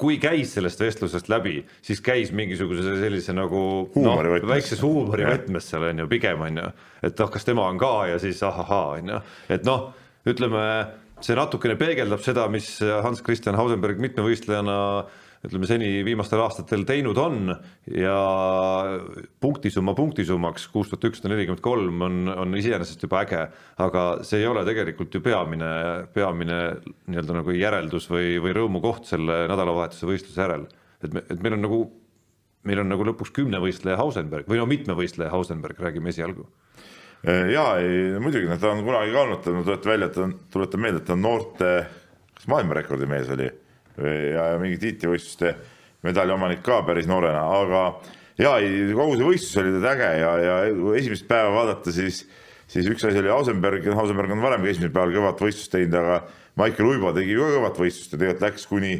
kui käis sellest vestlusest läbi, siis käis mingisuguse sellise nagu noh, väikses huumorivõtmes seal on ju pigem on ju, et noh, kas tema on ka ja siis ahahaa on ju, et noh, ütleme see natukene peegeldab seda, mis Hans Christian Hausenberg mitmevõistlejana ütleme seni viimastel aastatel teinud on ja punktisumma punktisummaks kuus tuhat ükssada nelikümmend kolm on, on iseenesest juba äge, aga see ei ole tegelikult ju peamine, peamine nii-öelda nagu järeldus või, või rõõmukoht selle nädalavahetuse võistluse järel. et me, et meil on nagu, meil on nagu lõpuks kümnevõistleja Hausenberg või no mitmevõistleja Hausenberg, räägime esialgu Äh, ja ei, muidugi ta on kunagi ka olnud, tuletan välja, et ta on, tuletan meelde, et ta on noorte, kas maailmarekordi mees oli ja, mingi tiitlivõistluste medali omanik ka päris noorena, aga ja ei, kogu see võistlus oli teda äge ja, ja esimest päeva vaadata, siis, siis üks asi oli Hausenberg, Hausenberg on varem esimesel päeval kõvat võistlust teinud, aga Maicel Uibo tegi ka kõvat võistlust ja tegelikult läks kuni,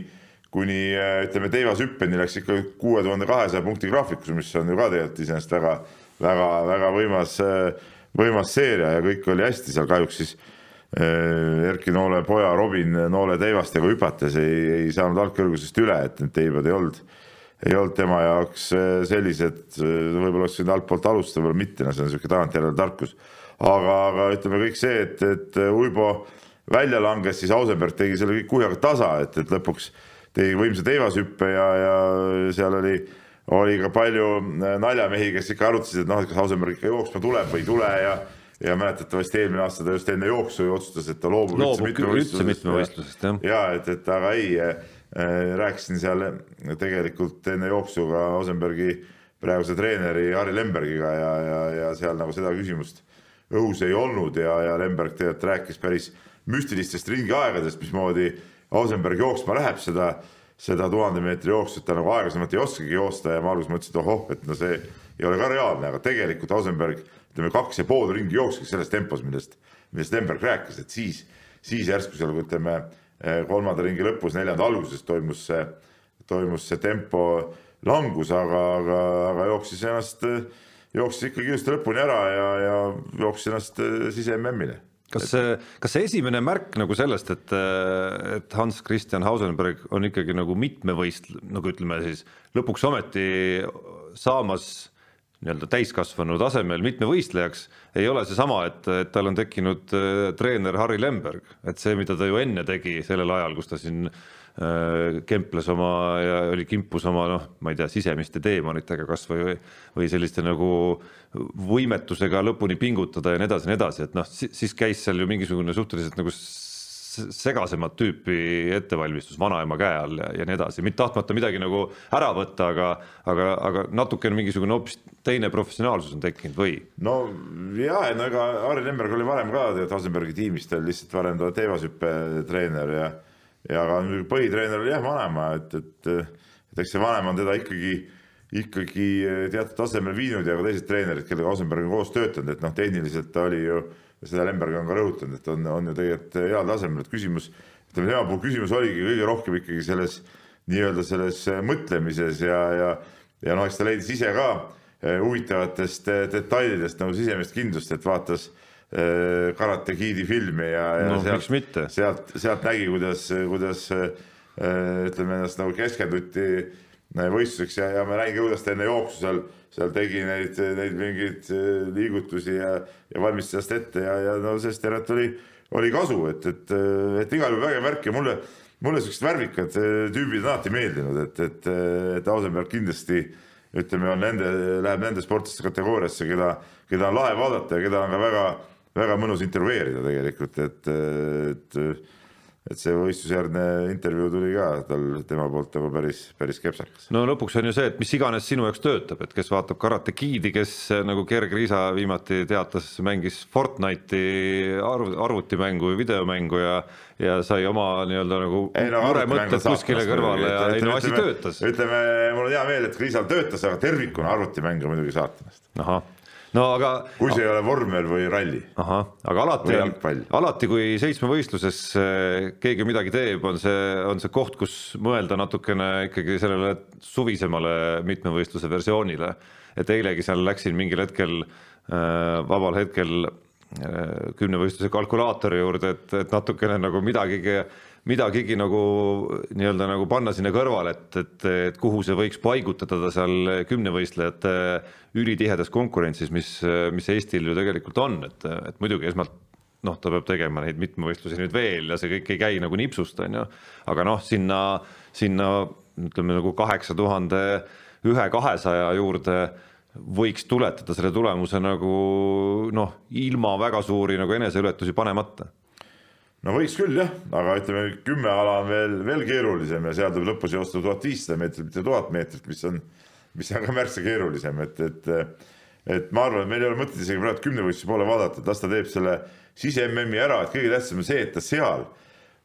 kuni ütleme, teivashüppeni läks ikka kuue tuhande kahesaja punkti graafikus, mis on ju ka tegelikult iseenesest väga, väga, väga võimas äh, võimas seeria ja kõik oli hästi seal, kahjuks siis äh, Erki Noole poja Robin Noole teivastega hüpates ei, ei saanud algkõrgusest üle, et need teibad ei olnud, ei olnud tema jaoks äh, sellised, äh, võib-olla oleks võinud altpoolt alustada, võib-olla mitte, no see on niisugune tagantjärele tarkus. aga, aga ütleme kõik see, et, et Uibo välja langes, siis Ausenberg tegi selle kõik kuhjaga tasa, et, et lõpuks tegi võimsa teivashüppe ja, ja seal oli oli ka palju äh, naljamehi, kes ikka arutasid, et noh, et kas Hausenberg ikka jooksma tuleb või ei tule ja ja mäletatavasti eelmine aasta ta just enne jooksu otsustas, et ta loobub, loobub üldse mitmevõistlusest jah. ja et, et aga ei äh,, rääkisin seal tegelikult enne jooksu ka Hausenbergi praeguse treeneri Harri Lembergiga ja, ja, ja seal nagu seda küsimust õhus ei olnud ja, ja Lemberg tegelikult rääkis päris müstilistest ringiaegadest, mismoodi Hausenberg jooksma läheb, seda seda tuhande meetri jooksut ta nagu aeglasemalt ei oskagi joosta ja ma alguses mõtlesin, et ohoh, et no see ei ole ka reaalne, aga tegelikult Ausenberg ütleme kaks ja pool ringi jookski selles tempos, millest, millest Lemberg rääkis, et siis, siis järsku seal ütleme kolmanda ringi lõpus, neljanda alguses toimus see, toimus see tempo langus, aga, aga, aga jooksis ennast, jooksis ikkagi just lõpuni ära ja, ja jooksis ennast sise MM-ile kas see, kas see esimene märk nagu sellest, et, et Hans Christian Hausenberg on ikkagi nagu mitmevõist-, nagu ütleme siis lõpuks ometi saamas nii-öelda täiskasvanu tasemel mitmevõistlejaks, ei ole seesama, et, et tal on tekkinud äh, treener Harri Lemberg, et see, mida ta ju enne tegi sellel ajal, kus ta siin äh, kemples oma ja oli kimpus oma noh, ma ei tea, sisemiste teemonitega kasvõi või, või selliste nagu võimetusega lõpuni pingutada ja nii edasi ja nii edasi, et noh, siis käis seal ju mingisugune suhteliselt nagu segasemat tüüpi ettevalmistus vanaema käe all ja, ja nii edasi, mitte tahtmata midagi nagu ära võtta, aga, aga, aga natukene mingisugune hoopis teine professionaalsus on tekkinud või? no ja, no ega Harri Lemberg oli varem ka tegelikult Asenbergi tiimis, ta oli lihtsalt varem ta teevashüppe treener ja ja aga põhitreener oli jah vanaema, et, et, et eks see vanem on teda ikkagi ikkagi teatud tasemel viinud ja ka teised treenerid, kellega Asenberg on koos töötanud, et noh, tehniliselt ta oli ju seda Lemberg on ka rõhutanud, et on, on ju tegelikult heal tasemel, et küsimus, ütleme tema puhul küsimus oligi kõige rohkem ikkagi selles nii-öelda selles mõtlemises ja, ja, ja noh, eks ta leidis ise ka huvitavatest detailidest nagu sisemist kindlust, et vaatas Karate Kidi filmi ja, ja no, sealt, sealt, sealt nägi, kuidas, kuidas ütleme ennast nagu keskenduti võistluseks ja, ja ma nägin ka, kuidas ta enne jooksu seal seal tegi neid, neid mingeid äh, liigutusi ja, ja valmistas ennast ette ja, ja no sellest järelikult oli, oli kasu, et, et, et igal juhul vägev värk ja mulle, mulle siuksed värvikad äh, tüübid on alati meeldinud, et, et, et Ausenberg kindlasti ütleme, on nende, läheb nende sportlaste kategooriasse, keda, keda on lahe vaadata ja keda on ka väga, väga mõnus intervjueerida tegelikult, et, et et see võistlusjärgne intervjuu tuli ka tal, tema poolt nagu päris, päris kepsakas. no lõpuks on ju see, et mis iganes sinu jaoks töötab, et kes vaatab Karate Kidi, kes nagu Gerg Riisa viimati teatas, mängis Fortnite'i arv, arvutimängu või videomängu ja ja sai oma nii-öelda nagu no, muremõtted kuskile kõrvale ja ei no asi töötas. ütleme, mul on hea meel, et Riisal töötas, aga tervikuna arvutimäng on muidugi saatanast. ahah no aga. kui see ei ole vormel või ralli. ahah, aga alati, alati kui seitsmevõistluses eh, keegi midagi teeb, on see, on see koht, kus mõelda natukene ikkagi sellele suvisemale mitmevõistluse versioonile. et eilegi seal läksin mingil hetkel äh, vabal hetkel äh, kümnevõistluse kalkulaatori juurde, et, et natukene nagu midagigi midagigi nagu nii-öelda nagu panna sinna kõrvale, et, et, et kuhu see võiks paigutada seal kümnevõistlejate ülitihedas konkurentsis, mis, mis Eestil ju tegelikult on, et, et muidugi esmalt noh, ta peab tegema neid mitmevõistlusi nüüd veel ja see kõik ei käi nagu nipsust, on ju, aga noh, sinna, sinna ütleme nagu kaheksa tuhande ühe kahesaja juurde võiks tuletada selle tulemuse nagu noh, ilma väga suuri nagu eneseületusi panemata no võiks küll jah, aga ütleme, kümme ala on veel, veel keerulisem ja seal tuleb lõpus joosta tuhat viissada meetrit, mitte tuhat meetrit, mis on, mis on ka märksa keerulisem, et, et et ma arvan, et meil ei ole mõtet isegi praegu kümnevõistluse poole vaadata, et las ta teeb selle sise-MM-i ära, et kõige tähtsam on see, et ta seal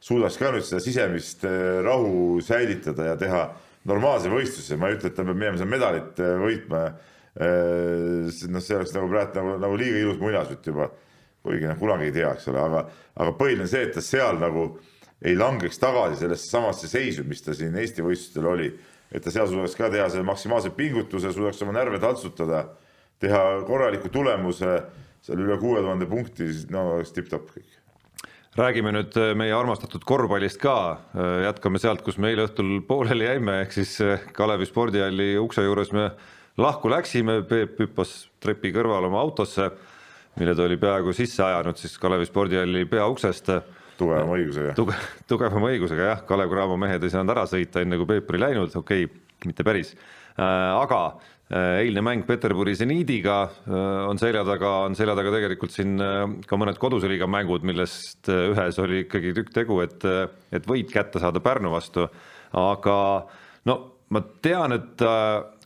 suudaks ka nüüd seda sisemist äh, rahu säilitada ja teha normaalse võistluse, ma ei ütle, et ta peab minema seal medalit äh, võitma. Äh, noh, see oleks nagu praegu nagu, nagu liiga ilus muinasjutt juba kuigi noh, kunagi ei tea, eks ole, aga, aga põhiline see, et ta seal nagu ei langeks tagasi sellesse samasse seisu, mis ta siin Eesti võistlustel oli. et ta seal suudaks ka teha selle maksimaalse pingutuse, suudaks oma närve taltsutada, teha korraliku tulemuse, seal üle kuue tuhande punkti, no oleks tipp-topp kõik. Räägime nüüd äh, meie armastatud korvpallist ka, äh, jätkame sealt, kus me eile õhtul pooleli jäime, ehk siis äh, Kalevi spordihalli ukse juures me lahku läksime, Peep hüppas trepi kõrval oma autosse mille ta oli peaaegu sisse ajanud siis Kalevi spordihalli peauksest. tugevama õigusega Tuge,. tugevama õigusega jah, Kalev Cramo mehed ei saanud ära sõita, enne kui Peep oli läinud, okei okay,, mitte päris äh,. aga äh, eilne mäng Peterburi seniidiga äh, on selja taga, on selja taga tegelikult siin ka mõned koduse liiga mängud, millest ühes oli ikkagi tükk tegu, et, et võit kätte saada Pärnu vastu. aga no ma tean, et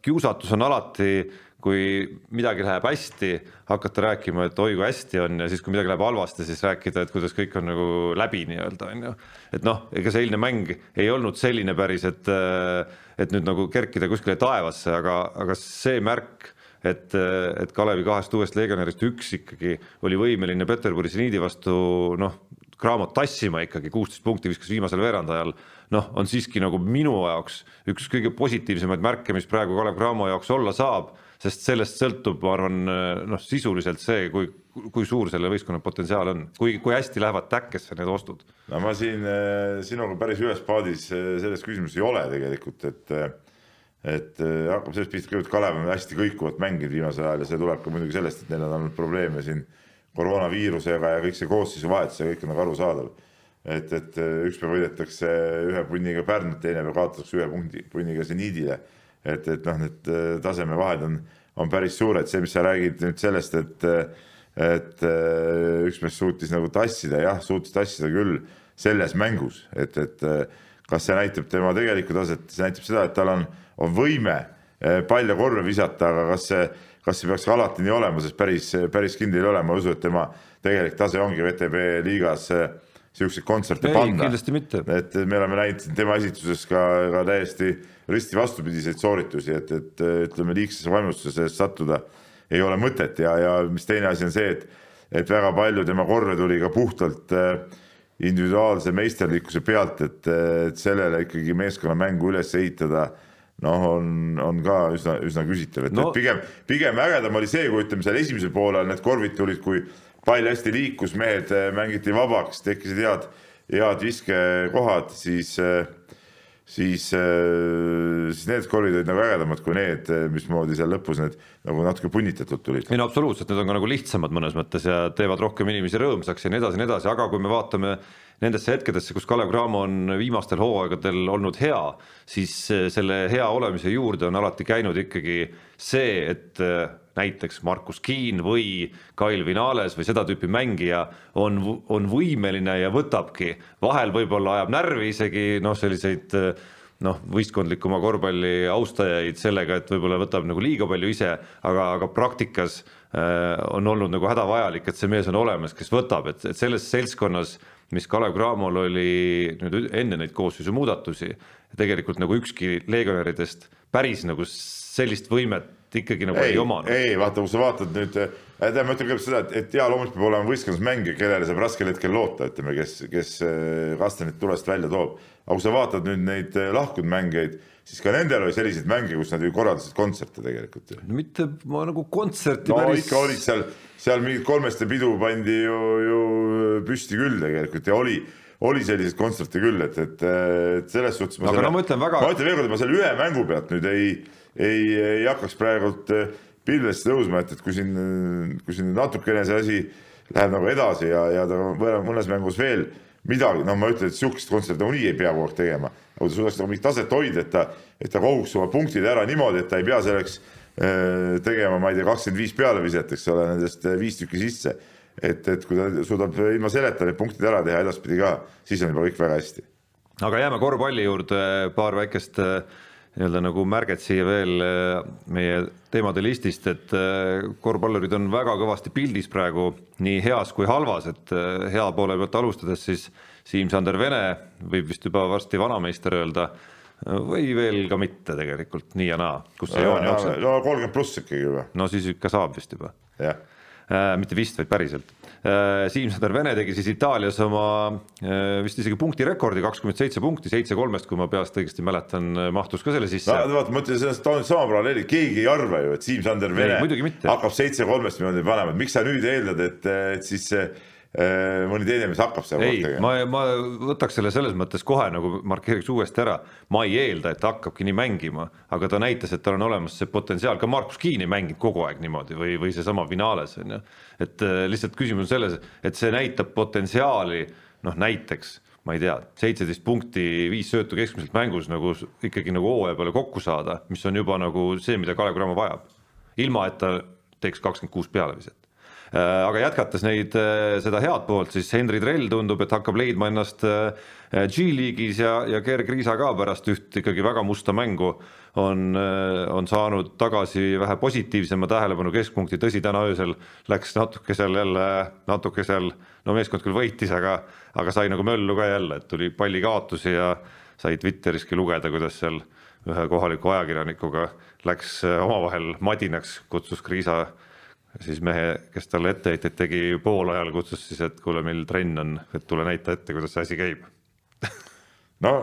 kiusatus on alati äh, kui midagi läheb hästi, hakata rääkima, et oi kui hästi on ja siis, kui midagi läheb halvasti, siis rääkida, et kuidas kõik on nagu läbi nii-öelda on ju. et noh, ega see eilne mäng ei olnud selline päris, et, et nüüd nagu kerkida kuskile taevasse, aga, aga see märk, et, et Kalevi kahest uuest legionärist üks ikkagi oli võimeline Peterburi seniidi vastu noh, Cramot tassima ikkagi, kuusteist punkti viskas viimasel veerandajal, noh, on siiski nagu minu jaoks üks kõige positiivsemaid märke, mis praegu Kalev Cramo jaoks olla saab sest sellest sõltub, ma arvan, noh, sisuliselt see, kui, kui suur selle võistkonna potentsiaal on, kui, kui hästi lähevad täkkesse need ostud. no ma siin eh, sinuga päris ühes paadis eh, selles küsimuses ei ole tegelikult, et et hakkab sellest pihta, kõigepealt Kalev on hästi kõikuvat mänginud viimasel ajal ja see tuleb ka muidugi sellest, et neil on olnud probleeme siin koroonaviirusega ja kõik see koosseisu vahetus ja kõik on nagu arusaadav. et, et üks päev võidetakse ühe punniga Pärnut, teine päev kaotatakse ühe punkti, punniga seniidile et, et noh, need äh, tasemevahed on, on päris suured, see, mis sa räägid nüüd sellest, et et äh, üks mees suutis nagu tassida, jah, suutis tassida küll selles mängus, et, et äh, kas see näitab tema tegelikku taset, see näitab seda, et tal on, on võime palja korve visata, aga kas see, kas see peaks alati nii olema, sest päris, päris kindel ei ole, ma ei usu, et tema tegelik tase ongi VTB liigas siukseid kontserte panna. kindlasti mitte. et me oleme näinud tema esituses ka, ka täiesti risti vastupidiseid sooritusi, et, et ütleme, liigsesse vaimustusse sattuda ei ole mõtet ja, ja mis teine asi on see, et, et väga palju tema korve tuli ka puhtalt, individuaalse meisterlikkuse pealt, et, et sellele ikkagi meeskonnamängu üles ehitada noh, on, on ka üsna, üsna küsitav, et no. Et pigem, pigem ägedam oli see, kui ütleme seal esimesel poolel need korvid tulid, kui pall hästi liikus, mehed mängiti vabaks, tekkisid head, head viskekohad, siis äh, siis, äh, siis need korvid olid nagu ägedamad kui need, äh, mismoodi seal lõpus need nagu natuke punnitatult tulid. ei no absoluutselt, need on ka nagu lihtsamad mõnes mõttes ja teevad rohkem inimesi rõõmsaks ja nii edasi ja nii edasi, aga kui me vaatame nendesse hetkedesse, kus Kalev Cramo on viimastel hooaegadel olnud hea, siis äh, selle hea olemise juurde on alati käinud ikkagi see, et näiteks Markus Kiin või Kail Vinales või seda tüüpi mängija on, on võimeline ja võtabki, vahel võib-olla ajab närvi isegi noh, selliseid noh, võistkondlikuma korvpalli austajaid sellega, et võib-olla võtab nagu liiga palju ise, aga, aga praktikas äh, on olnud nagu hädavajalik, et see mees on olemas, kes võtab, et, et selles seltskonnas, mis Kalev Cramol oli nüüd enne neid koosseisu muudatusi, tegelikult nagu ükski legionäridest päris nagu sellist võimet ikkagi nagu ei, ei omanud. ei, vaata, kui sa vaatad nüüd, äh, tead, ma ütlen kõigepealt seda, et, et jaa, loomulikult peab olema võistkonnas mängija, kellele saab raskel hetkel loota, ütleme, kes, kes äh, kastanit tulest välja toob. aga kui sa vaatad nüüd neid äh, lahkunud mängijaid, siis ka nendel oli selliseid mänge, kus nad ju korraldasid kontserte tegelikult ju. no mitte ma nagu kontserti no päris... ikka olid seal, seal mingit kolmeste pidu pandi ju, ju püsti küll tegelikult ja oli oli selliseid kontserte küll, et, et, et selles suhtes ma aga selle, no ma ütlen väga ma ütlen veel kord, et ma selle ühe mängu pealt nüüd ei ei, ei hakkaks praegult eh, pilvesse tõusma, et, et kui siin, kui siin natukene see asi läheb nagu edasi ja, ja ta mõnes mängus veel midagi, no ma ütlen, et sihukest kontserti nagunii ei pea kogu aeg tegema, aga kui ta suudaks nagu mingit taset hoida, et ta, et ta koguks oma punktid ära niimoodi, et ta ei pea selleks äh, tegema, ma ei tea, kakskümmend viis pealeviset, eks ole, nendest eh, viis tükki sisse. et, et kui ta suudab ilma selleta need punktid ära teha edaspidi ka, siis on juba kõik väga hästi. aga jääme korvpalli juurde, paar väikest äh nii-öelda nagu märget siia veel äh, meie teemade listist, et äh, korvpallurid on väga kõvasti pildis praegu nii heas kui halvas, et äh, hea poole pealt alustades siis Siim-Sander Vene võib vist juba varsti vanameister öelda või veel ka mitte tegelikult nii ja naa, kus see joon jookseb? no kolmkümmend pluss ikkagi juba. no siis ikka saab vist juba. jah mitte vist, vaid päriselt. Äh, Siim-Sander Vene tegi siis Itaalias oma äh, vist isegi punktirekordi, kakskümmend seitse punkti, seitse kolmest, kui ma peast õigesti mäletan, mahtus ka selle sisse. no vaata, ma ütlen, sellest on sama paralleeli, keegi ei arva ju, et Siim-Sander Vene ei, hakkab seitse kolmest niimoodi panema, et miks sa nüüd eeldad, et, et siis see Äh, mõni teine mees hakkab seda ei, ma, ma võtaks selle selles mõttes kohe nagu markeeriks uuesti ära, ma ei eelda, et ta hakkabki nii mängima, aga ta näitas, et tal on olemas see potentsiaal, ka Markus Kiin ei mänginud kogu aeg niimoodi või, või seesama Vinales on ju. et äh, lihtsalt küsimus on selles, et see näitab potentsiaali, noh näiteks ma ei tea, seitseteist punkti, viis söötu keskmiselt mängus nagu ikkagi nagu hooaja peale kokku saada, mis on juba nagu see, mida Kalev Cramo vajab. ilma, et ta teeks kakskümmend kuus pealeviset Äh, aga jätkates neid, äh, seda head poolt, siis Henri Trell tundub, et hakkab leidma ennast äh, G-liigis ja, ja Gerg Riisa ka pärast üht ikkagi väga musta mängu on, on saanud tagasi vähe positiivsema tähelepanu keskpunkti, tõsi, täna öösel läks natuke seal jälle, natuke seal, no meeskond küll võitis, aga, aga sai nagu möllu ka jälle, et tuli pallikaotusi ja sai Twitteriski lugeda, kuidas seal ühe kohaliku ajakirjanikuga läks omavahel madinaks, kutsus Kriisa siis mehe, kes talle etteheiteid tegi poolajal, kutsus siis, et kuule, meil trenn on, et tule näita ette, kuidas see asi käib. No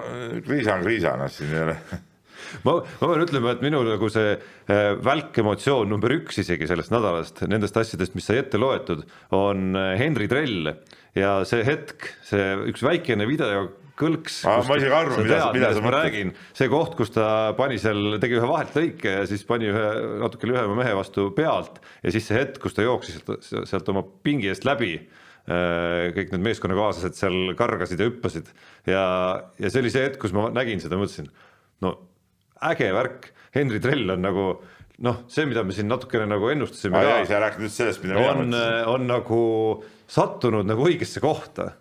Kriisa on Kriisa, noh siin ei ole. Ma, ma pean ütlema, et minu nagu see äh, välkemotsioon number üks isegi sellest nädalast, nendest asjadest, mis sai ette loetud, on äh, Henri Trell. Ja see hetk, see üks väikene video kõlks. ma isegi arvan, mida, mida sa mõtled. räägin, see koht, kus ta pani seal, tegi ühe vaheltlõike ja siis pani ühe natuke lühema mehe vastu pealt ja siis see hetk, kus ta jooksis sealt, sealt oma pingi eest läbi äh, kõik need meeskonnakaaslased seal kargasid ja hüppasid ja, ja see oli see hetk, kus ma nägin seda, mõtlesin, no äge värk, Henri Trell on nagu noh, see, mida me siin natukene nagu ennustasime ah,. sa räägid nüüd sellest, mida mina mõtlesin. on nagu sattunud nagu õigesse kohta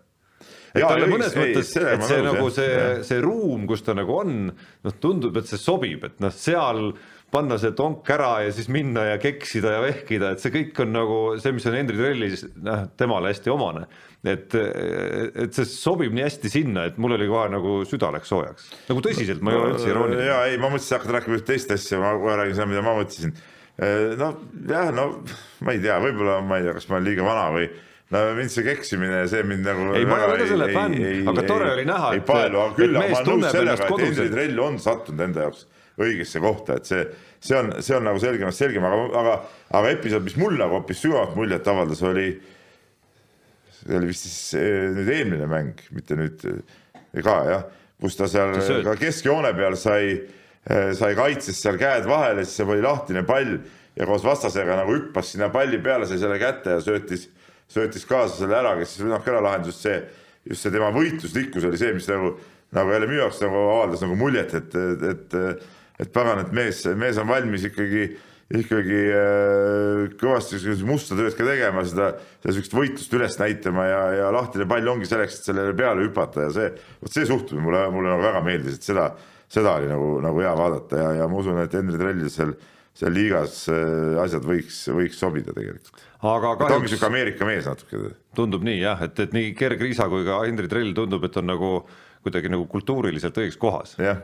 et talle mõnes ei, mõttes, et see nagu see, see ruum, kus ta nagu on, noh, tundub, et see sobib, et noh, seal panna see tonk ära ja siis minna ja keksida ja vehkida, et see kõik on nagu see, mis on Henri Trellis, noh, temale hästi omane. et, et see sobib nii hästi sinna, et mul oli kohe nagu süda läks soojaks, nagu tõsiselt, ma ei ole üldse irooniline. ja ei, ma mõtlesin, sa hakkad rääkima üht teist asja, ma kohe räägin seda, mida ma mõtlesin. noh, jah, no ma ei tea, võib-olla ma ei tea, kas ma olen liiga vana või no mind see keksimine ja see mind nagu ei, ma ei ole ka selle fänn, aga tore oli näha, et, et, küll, et mees tunneb ennast koduselt. Henri Trell on sattunud enda jaoks õigesse kohta, et see, see on, see on nagu selgemast selgem, aga, aga, aga episood, mis mulle nagu hoopis sügavat muljet avaldas, oli, see oli vist siis eh, nüüd eelmine mäng, mitte nüüd eh, ka jah, kus ta seal ka keskjoone peal sai, eh, sai kaitses seal käed vahele, siis seal oli lahtine pall ja koos vastasega nagu hüppas sinna palli peale, sai selle kätte ja söötis, söötis kaasa selle ära, kes siis rünnake ära lahendas, see, just see tema võitluslikkus oli see, mis nagu, nagu jälle minu jaoks nagu avaldas nagu muljet, et, et, et et pagan, et mees, mees on valmis ikkagi, ikkagi äh, kõvasti musta tööd ka tegema, seda, seda sihukest võitlust üles näitama ja, ja lahtine pall ongi selleks, et sellele peale hüpata ja see, vot see suhtumine mulle, mulle nagu väga meeldis, et seda, seda oli nagu, nagu hea vaadata ja, ja ma usun, et Henri Trellil seal seal liigas äh, asjad võiks, võiks sobida tegelikult. Aga kahjuks. ta ongi sihuke Ameerika mees natuke. tundub nii jah, et, et nii Gerg Riisa kui ka Henri Trell tundub, et on nagu kuidagi nagu kultuuriliselt õiges kohas. jah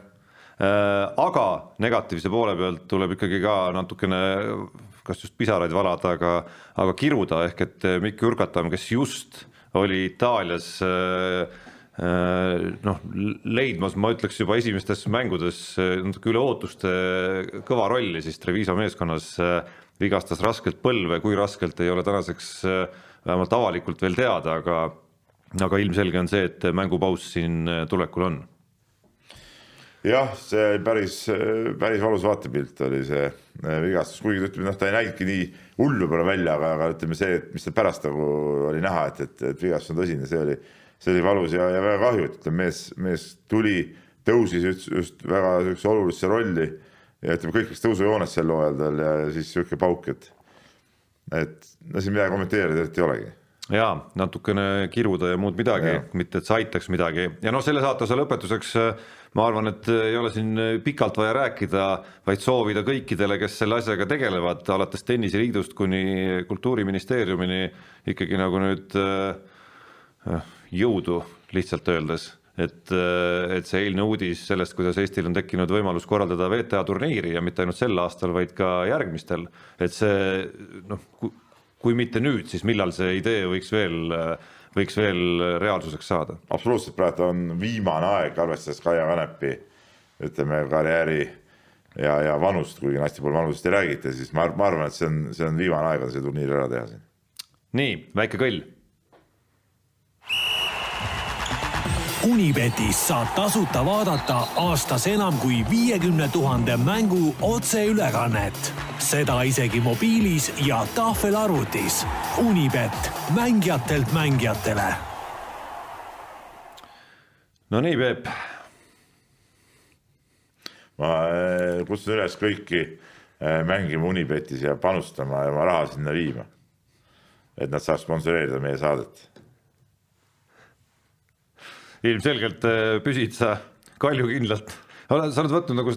Äh, aga negatiivse poole pealt tuleb ikkagi ka natukene kas just pisaraid valada, aga, aga kiruda ehk et Mikk Jurgatam, kes just oli Itaalias äh, äh, noh, leidmas, ma ütleks juba esimestes mängudes natuke üle ootuste kõva rolli siis Treviso meeskonnas, vigastas raskelt põlve, kui raskelt ei ole tänaseks vähemalt avalikult veel teada, aga aga ilmselge on see, et mängupaus siin tulekul on. Jah, see päris, päris valus vaatepilt oli see äh, vigastus, kuigi ütleme noh, ta ei näinudki nii hull võib-olla välja, aga, aga ütleme see, et mis tal pärast nagu oli näha, et, et, et vigastus on tõsine, see oli, see oli valus ja, ja väga kahju, et ütleme, mees, mees tuli, tõusis just, just väga sihukese olulisse rolli ja ütleme, kõik läks tõusujoones sel hooajal ja siis sihuke pauk, et, et no siin midagi kommenteerida eriti ei olegi. Ja natukene kiruda ja muud midagi, mitte et see aitaks midagi. Ja noh, selle saate osa lõpetuseks ma arvan, et ei ole siin pikalt vaja rääkida, vaid soovida kõikidele, kes selle asjaga tegelevad, alates tenniseliidust kuni kultuuriministeeriumini ikkagi nagu nüüd äh, jõudu lihtsalt öeldes, et, äh, et see eilne uudis sellest, kuidas Eestil on tekkinud võimalus korraldada WTA turniiri ja mitte ainult sel aastal, vaid ka järgmistel, et see noh, kui mitte nüüd, siis millal see idee võiks veel võiks veel reaalsuseks saada. absoluutselt, praegu on viimane aeg, arvestades Kaia Kanepi ütleme karjääri ja, ja vanust, kuigi hästi palju vanusest ei räägita, siis ma, ma arvan, et see on, see on viimane aeg on see turniir ära teha siin. nii, väike kõll Unibetis saab tasuta vaadata aastas enam kui viiekümne tuhande mängu otseülekannet. seda isegi mobiilis ja tahvelarvutis. Unibet, mängijatelt mängijatele. no nii, Peep. ma eh, kutsun üles kõiki eh, mängima Unibetis ja panustama ja oma raha sinna viima. et nad saaks sponsoreerida meie saadet ilmselgelt äh, püsid sa kaljukindlalt sa oled võtnud nagu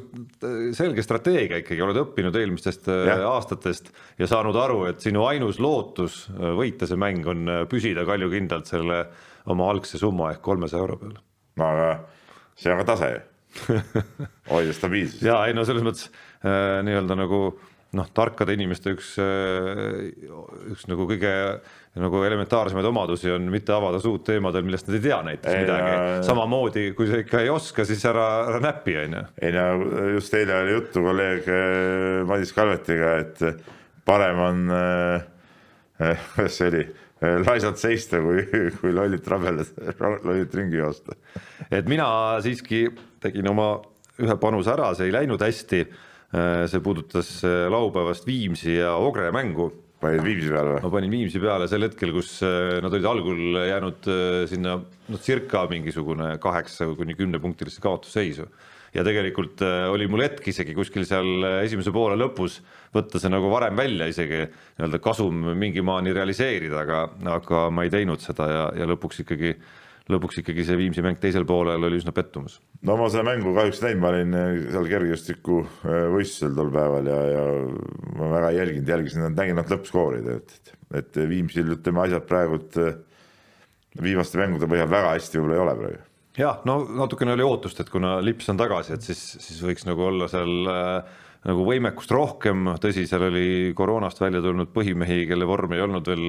selge strateegia ikkagi, oled õppinud eelmistest äh, ja. aastatest ja saanud aru, et sinu ainus lootus äh, võita see mäng on püsida kaljukindlalt selle oma algse summa ehk kolmesaja euro peal. no aga see on ka tase ju hoida stabiilsust. ja ei no selles mõttes äh, nii-öelda nagu noh, tarkade inimeste üks, üks nagu kõige nagu elementaarsemaid omadusi on mitte avada suud teemadel, millest nad ei tea näiteks ei, midagi no,. samamoodi, kui sa ikka ei oska, siis ära, ära näpi, on ju. ei no just eile oli juttu kolleeg äh, Madis Kalvetiga, et parem on äh,, kuidas see oli, laisalt seista, kui, kui lollit rabeleda, lollit ringi joosta. et mina siiski tegin oma ühe panuse ära, see ei läinud hästi. See puudutas laupäevast Viimsi ja Ogre mängu panid Viimsi peale või? ma panin Viimsi peale sel hetkel, kus äh, nad olid algul jäänud äh, sinna no circa mingisugune kaheksa kuni kümnepunktilisse kaotusseisu. ja tegelikult äh, oli mul hetk isegi kuskil seal esimese poole lõpus võtta see nagu varem välja isegi nii-öelda kasum mingi maani realiseerida, aga, aga ma ei teinud seda ja, ja lõpuks ikkagi lõpuks ikkagi see Viimsi mäng teisel poolel oli üsna pettumus. no ma seda mängu kahjuks näinud, ma olin eh, seal kergejõustiku eh, võistlusel tol päeval ja, ja ma väga ei jälginud, jälgisin, nägin nad lõppskoorid, et, et, Viimsil ütleme asjad praegult eh, viimaste mängude põhjal väga hästi võib-olla ei ole praegu jah, no natukene oli ootust, et kuna Lips on tagasi, et siis, siis võiks nagu olla seal nagu võimekust rohkem, tõsi, seal oli koroonast välja tulnud põhimehi, kelle vorm ei olnud veel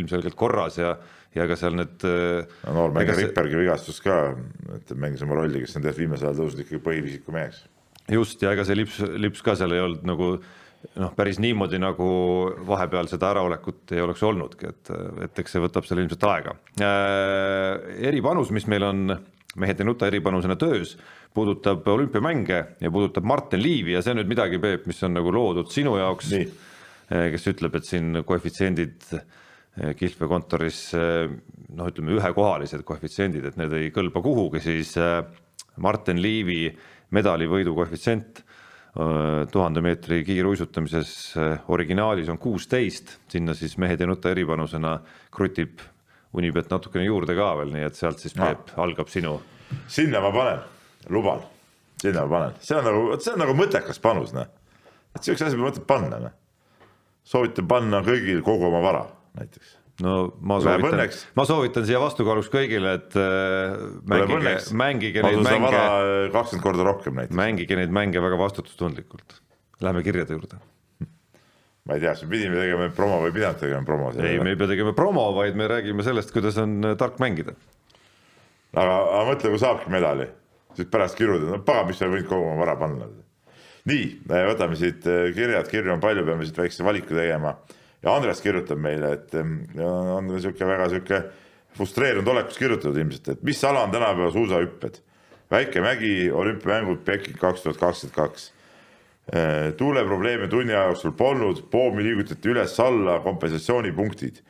ilmselgelt korras ja ja ka seal need no, noor mängija Rippergi vigastus ka, et mängis oma rolli, kes on tegelikult viimasel ajal tõusnud ikkagi põhivisiku meheks. just, ja ega see lips, lips ka seal ei olnud nagu noh, päris niimoodi nagu vahepeal seda äraolekut ei oleks olnudki, et, et eks see võtab seal ilmselt aega äh,. eripanus, mis meil on mehed ei nuta eripanusena töös, puudutab olümpiamänge ja puudutab Martin Liivi ja see on nüüd midagi, Peep, mis on nagu loodud sinu jaoks, kes ütleb, et siin koefitsiendid eh, kihlveokontoris eh, noh, ütleme ühekohalised koefitsiendid, et need ei kõlba kuhugi, siis eh, Martin Liivi medalivõidu koefitsient tuhande meetri kiiruisutamises originaalis on kuusteist, sinna siis mehed ei nuta eripanusena krutib Unibet natukene juurde ka veel, nii et sealt siis Peep no. algab sinu. sinna ma panen, luban, sinna ma panen, see on nagu, vot see on nagu mõttekas panus, noh. et siukse asja mõtled panna, noh. soovitan panna kõigil kogu oma vara, näiteks no ma soovitan, ma soovitan siia vastukaaluks kõigile, et äh, mängige, mängige neid mänge. kakskümmend korda rohkem näiteks. mängige neid mänge väga vastutustundlikult. Läheme kirjade juurde ma ei tea, kas me pidime tegema promo või ei pidanud tegema promo? ei, me ei pea tegema promo, vaid me räägime sellest, kuidas on äh, tark mängida. aga, aga mõtle, kui saabki medali, siis pärast kiruda, no pagan, mis sa võid kogu oma vara panna. nii, äh, võtame siit äh, kirjad, kirju on palju, peame siit väikse valiku tegema. ja Andres kirjutab meile, et on sihuke väga sihuke frustreerunud olekus kirjutatud ilmselt, et mis ala on tänapäeva suusahüpped. väike mägi, olümpiamängud Peking kaks tuhat kakskümmend kaks tuuleprobleeme tunni aja jooksul polnud, poomi liigutati üles-alla, kompensatsioonipunktid.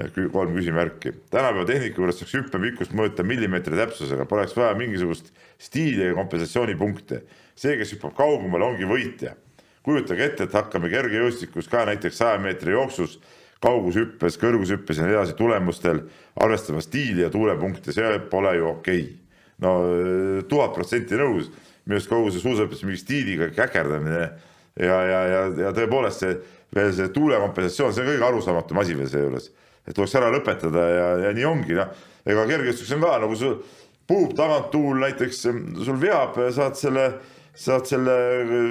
Äh, kolm küsimärki. tänapäeva tehnika juures saaks hüppe pikkust mõõta millimeetri täpsusega, poleks vaja mingisugust stiili ega kompensatsioonipunkte. see, kes hüppab kaugemale, ongi võitja. kujutage ette, et hakkame kergejõustikus ka näiteks saja meetri jooksus, kaugushüppes, kõrgushüppes ja nii edasi tulemustel arvestama stiili ja tuulepunkte, see pole ju okei okay. no äh, tuhat protsenti nõus minu arust kogu see suusahüppes mingi stiiliga käkerdamine ja, ja, ja, ja tõepoolest see veel see tuulekompensatsioon, see on kõige arusaamatum asi veel seejuures, et tuleks ära lõpetada ja, ja nii ongi, noh, ega kergejõustik on ka nagu sul puhub tagant tuul näiteks, sul veab, saad selle, saad selle äh,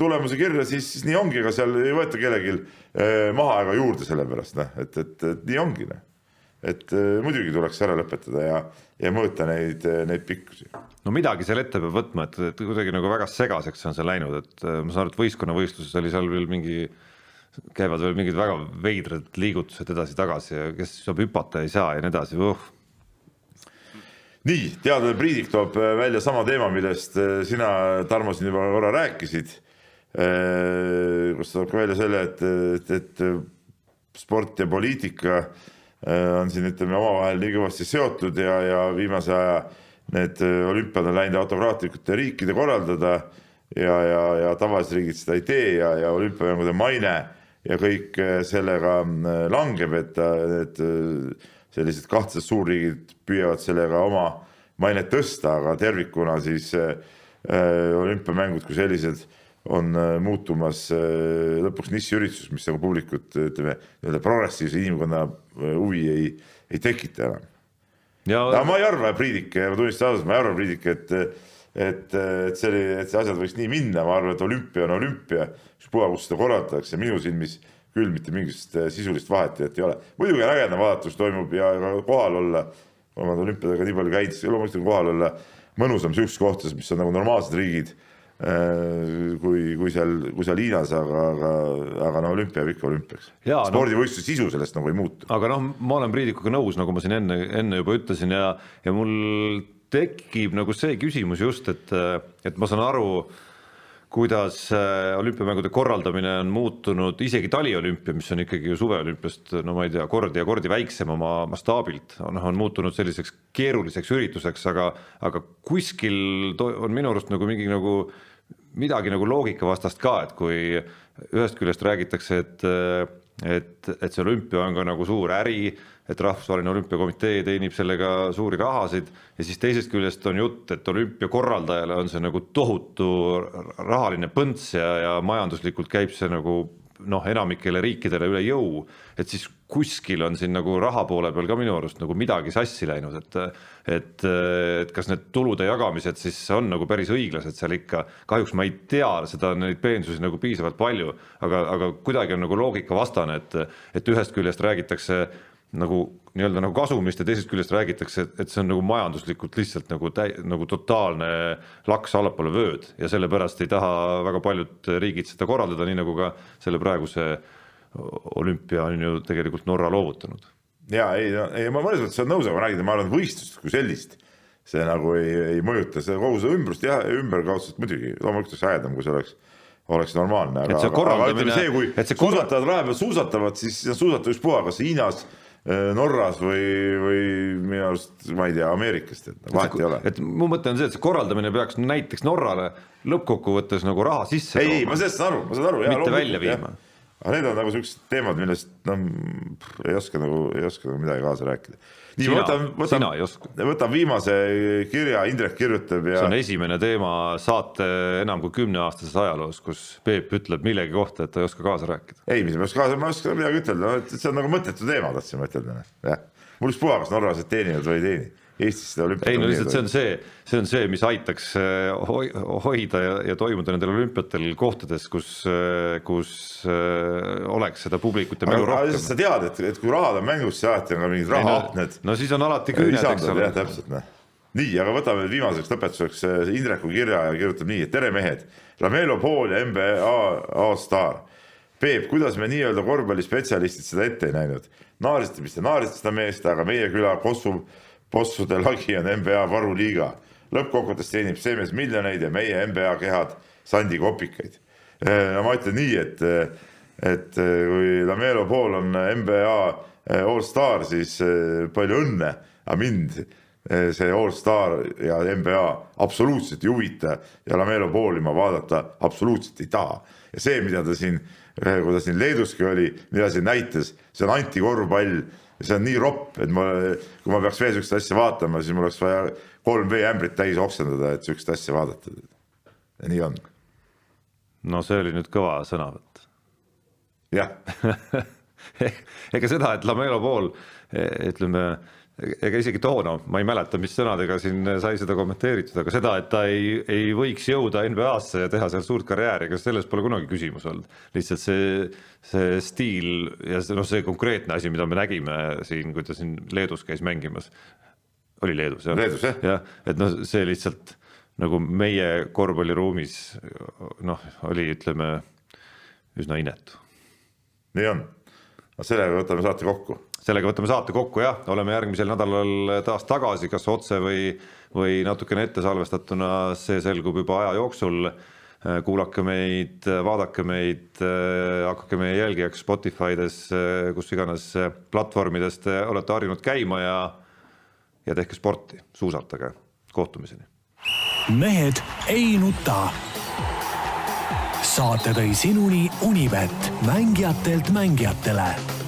tulemuse kirja, siis, siis nii ongi, ega seal ei võeta kellelgi äh, maha ega juurde selle pärast, noh, et, et, et nii ongi, noh. Et äh, muidugi tuleks ära lõpetada ja, ja mõõta neid, neid pikkusi no midagi seal ette peab võtma, et, et kuidagi nagu väga segaseks on see läinud, et äh, ma saan aru, et võistkonnavõistluses oli seal veel mingi, käivad veel mingid väga veidrad liigutused edasi-tagasi ja kes saab hüpata, ei saa ja nii edasi uh.. nii, teadlane Priidik toob äh, välja sama teema, millest äh, sina, Tarmo, siin juba korra rääkisid. kus ta toob ka välja selle, et, et, et sport ja poliitika on siin ütleme omavahel nii kõvasti seotud ja, ja viimase aja need äh, olümpiad on läinud autokraatlikute riikide korraldada ja, ja, ja tavalised riigid seda ei tee ja, ja olümpiamängude maine ja kõik äh, sellega äh, langeb, et need sellised kahtlased suurriigid püüavad sellega oma mainet tõsta, aga tervikuna siis äh, olümpiamängud kui sellised on äh, muutumas äh, lõpuks nišiüritus, mis nagu publikut ütleme, nii-öelda progressiivse inimkonna huvi ei, ei tekita enam. No, ma ei arva, Priidik, ma tunnistan ausalt, ma ei arva, Priidik, et et, et see oli, et see asjad võiks nii minna, ma arvan, et olümpia on olümpia, ükspuha, kus seda korraldatakse, minu silmis küll mitte mingisugust sisulist vahet ei ole. muidugi on äge vaadatus toimub ja kohal olla, olen olümpiadega nii palju käinud, siis loomulikult kohal olla mõnusam sihukestes kohtades, mis on nagu normaalsed riigid. Äh, kui, kui seal, kui seal Hiinas, aga, aga, aga no olümpia jääb ikka olümpiaks. spordivõistluse no, sisu sellest nagu ei muutu. aga noh, ma olen Priidikuga nõus, nagu ma siin enne, enne juba ütlesin ja, ja mul tekib nagu see küsimus just, et, et ma saan aru, kuidas äh, olümpiamängude korraldamine on muutunud, isegi taliolümpia, mis on ikkagi ju suveolümpiast, no ma ei tea, kordi ja kordi väiksem oma mastaabilt, noh, on muutunud selliseks keeruliseks ürituseks, aga, aga kuskil on minu arust nagu mingi nagu midagi nagu loogikavastast ka, et kui ühest küljest räägitakse, et, et, et see olümpia on ka nagu suur äri, et rahvusvaheline olümpiakomitee teenib sellega suuri rahasid ja siis teisest küljest on jutt, et olümpia korraldajale on see nagu tohutu rahaline põnts ja, ja majanduslikult käib see nagu noh, enamikele riikidele üle jõu, et siis kuskil on siin nagu raha poole peal ka minu arust nagu midagi sassi läinud, et et, et kas need tulude jagamised siis on nagu päris õiglased seal ikka, kahjuks ma ei tea seda, neid peensusi nagu piisavalt palju, aga, aga kuidagi on nagu loogikavastane, et, et ühest küljest räägitakse nagu nii-öelda nagu kasumist ja teisest küljest räägitakse, et see on nagu majanduslikult lihtsalt nagu täi-, nagu totaalne laks allapoole vööd ja sellepärast ei taha väga paljud riigid seda korraldada, nii nagu ka selle praeguse olümpia on ju tegelikult Norra loovutanud. ja ei, ei ma mõnes mõttes olen nõus, aga ma räägin, ma arvan, et võistlust kui sellist see nagu ei, ei mõjuta, see kogu seda ümbrust jah, ümberkaudselt muidugi, loomulikult oleks ägedam, kui see oleks oleks normaalne, aga, aga ütleme see, kui see suusatajad raja peal suusatavad, siis suusata ükspuha, kas Hiinas Äh, Norras või, või minu arust, ma ei tea, Ameerikast, et vahet ei ole. et mu mõte on see, et see korraldamine peaks näiteks Norrale lõppkokkuvõttes nagu raha sisse ei, ei, ma sellest saan aru, ma saan aru. mitte välja viima. Aga need on nagu siuksed teemad, millest noh, ei oska nagu, ei oska nagu midagi kaasa rääkida nii, võtan, võtan, võtan viimase kirja, Indrek kirjutab ja. see on esimene teema saate enam kui kümneaastases ajaloos, kus Peep ütleb millegi kohta, et ta ei oska kaasa rääkida. ei, mis ma ei oska kaasa, ma ei oska midagi ütelda, see on nagu mõttetu teema, tahtsin ma ütelda, jah. mul ükspuha, kas norralased teenivad või ei teeni Eestis seda olümpiat. ei no lihtsalt see on see, see on see, mis aitaks äh, hoida ja, ja toimuda nendel olümpiatel kohtades, kus, äh, kus äh, oleks seda publikut ja mälu rohkem. sa tead, et, et kui rahad on mängus, siis alati on ka mingid rahaaknad. no siis on alati küüned, eks ole. jah, täpselt, noh. nii, aga võtame viimaseks lõpetuseks Indreku kirja ja kirjutab nii, et tere mehed, Lamelo Pool ja NBA A-staar Peep, kuidas me nii-öelda korvpallispetsialistid seda ette ei näinud? naarisite, mis te naarisite seda meest, aga meie küla Kossu bossude lagi on NBA varuliiga. lõppkokkuvõttes teenib see mees miljoneid ja meie NBA kehad sandikopikaid. Äh, no ma ütlen nii, et, et kui Lamelo Ball on NBA allstar, siis äh, palju õnne, aga mind äh, see allstar ja NBA absoluutselt ei huvita ja Lamelo Balli ma vaadata absoluutselt ei taha. ja see, mida ta siin, kui ta siin Leeduski oli, mida siin näitas, see on antikorvpall see on nii ropp, et ma, kui ma peaks veel sihukest asja vaatama, siis mul oleks vaja kolm veeämbrit täis oksendada, et sihukest asja vaadata. ja nii on. no see oli nüüd kõva sõnavõtt. jah ega seda, et Lamelo pool ütleme ega isegi toona, ma ei mäleta, mis sõnadega siin sai seda kommenteeritud, aga seda, et ta ei, ei võiks jõuda NBA-sse ja teha seal suurt karjääri, ega selles pole kunagi küsimus olnud. lihtsalt see, see stiil ja see, noh, see konkreetne asi, mida me nägime siin, kui ta siin Leedus käis mängimas, oli Leedus jah? Leedus jah. jah, et noh, see lihtsalt nagu meie korvpalliruumis noh, oli, ütleme üsna inetu. nii on, sellega võtame saate kokku sellega võtame saate kokku, jah, oleme järgmisel nädalal taas tagasi, kas otse või, või natukene ette salvestatuna, see selgub juba aja jooksul. kuulake meid, vaadake meid, hakake meie jälgijaks Spotify'des, kus iganes platvormides te olete harjunud käima ja, ja tehke sporti, suusatage, kohtumiseni. mehed ei nuta. saate tõi sinuni Unibet, mängijatelt mängijatele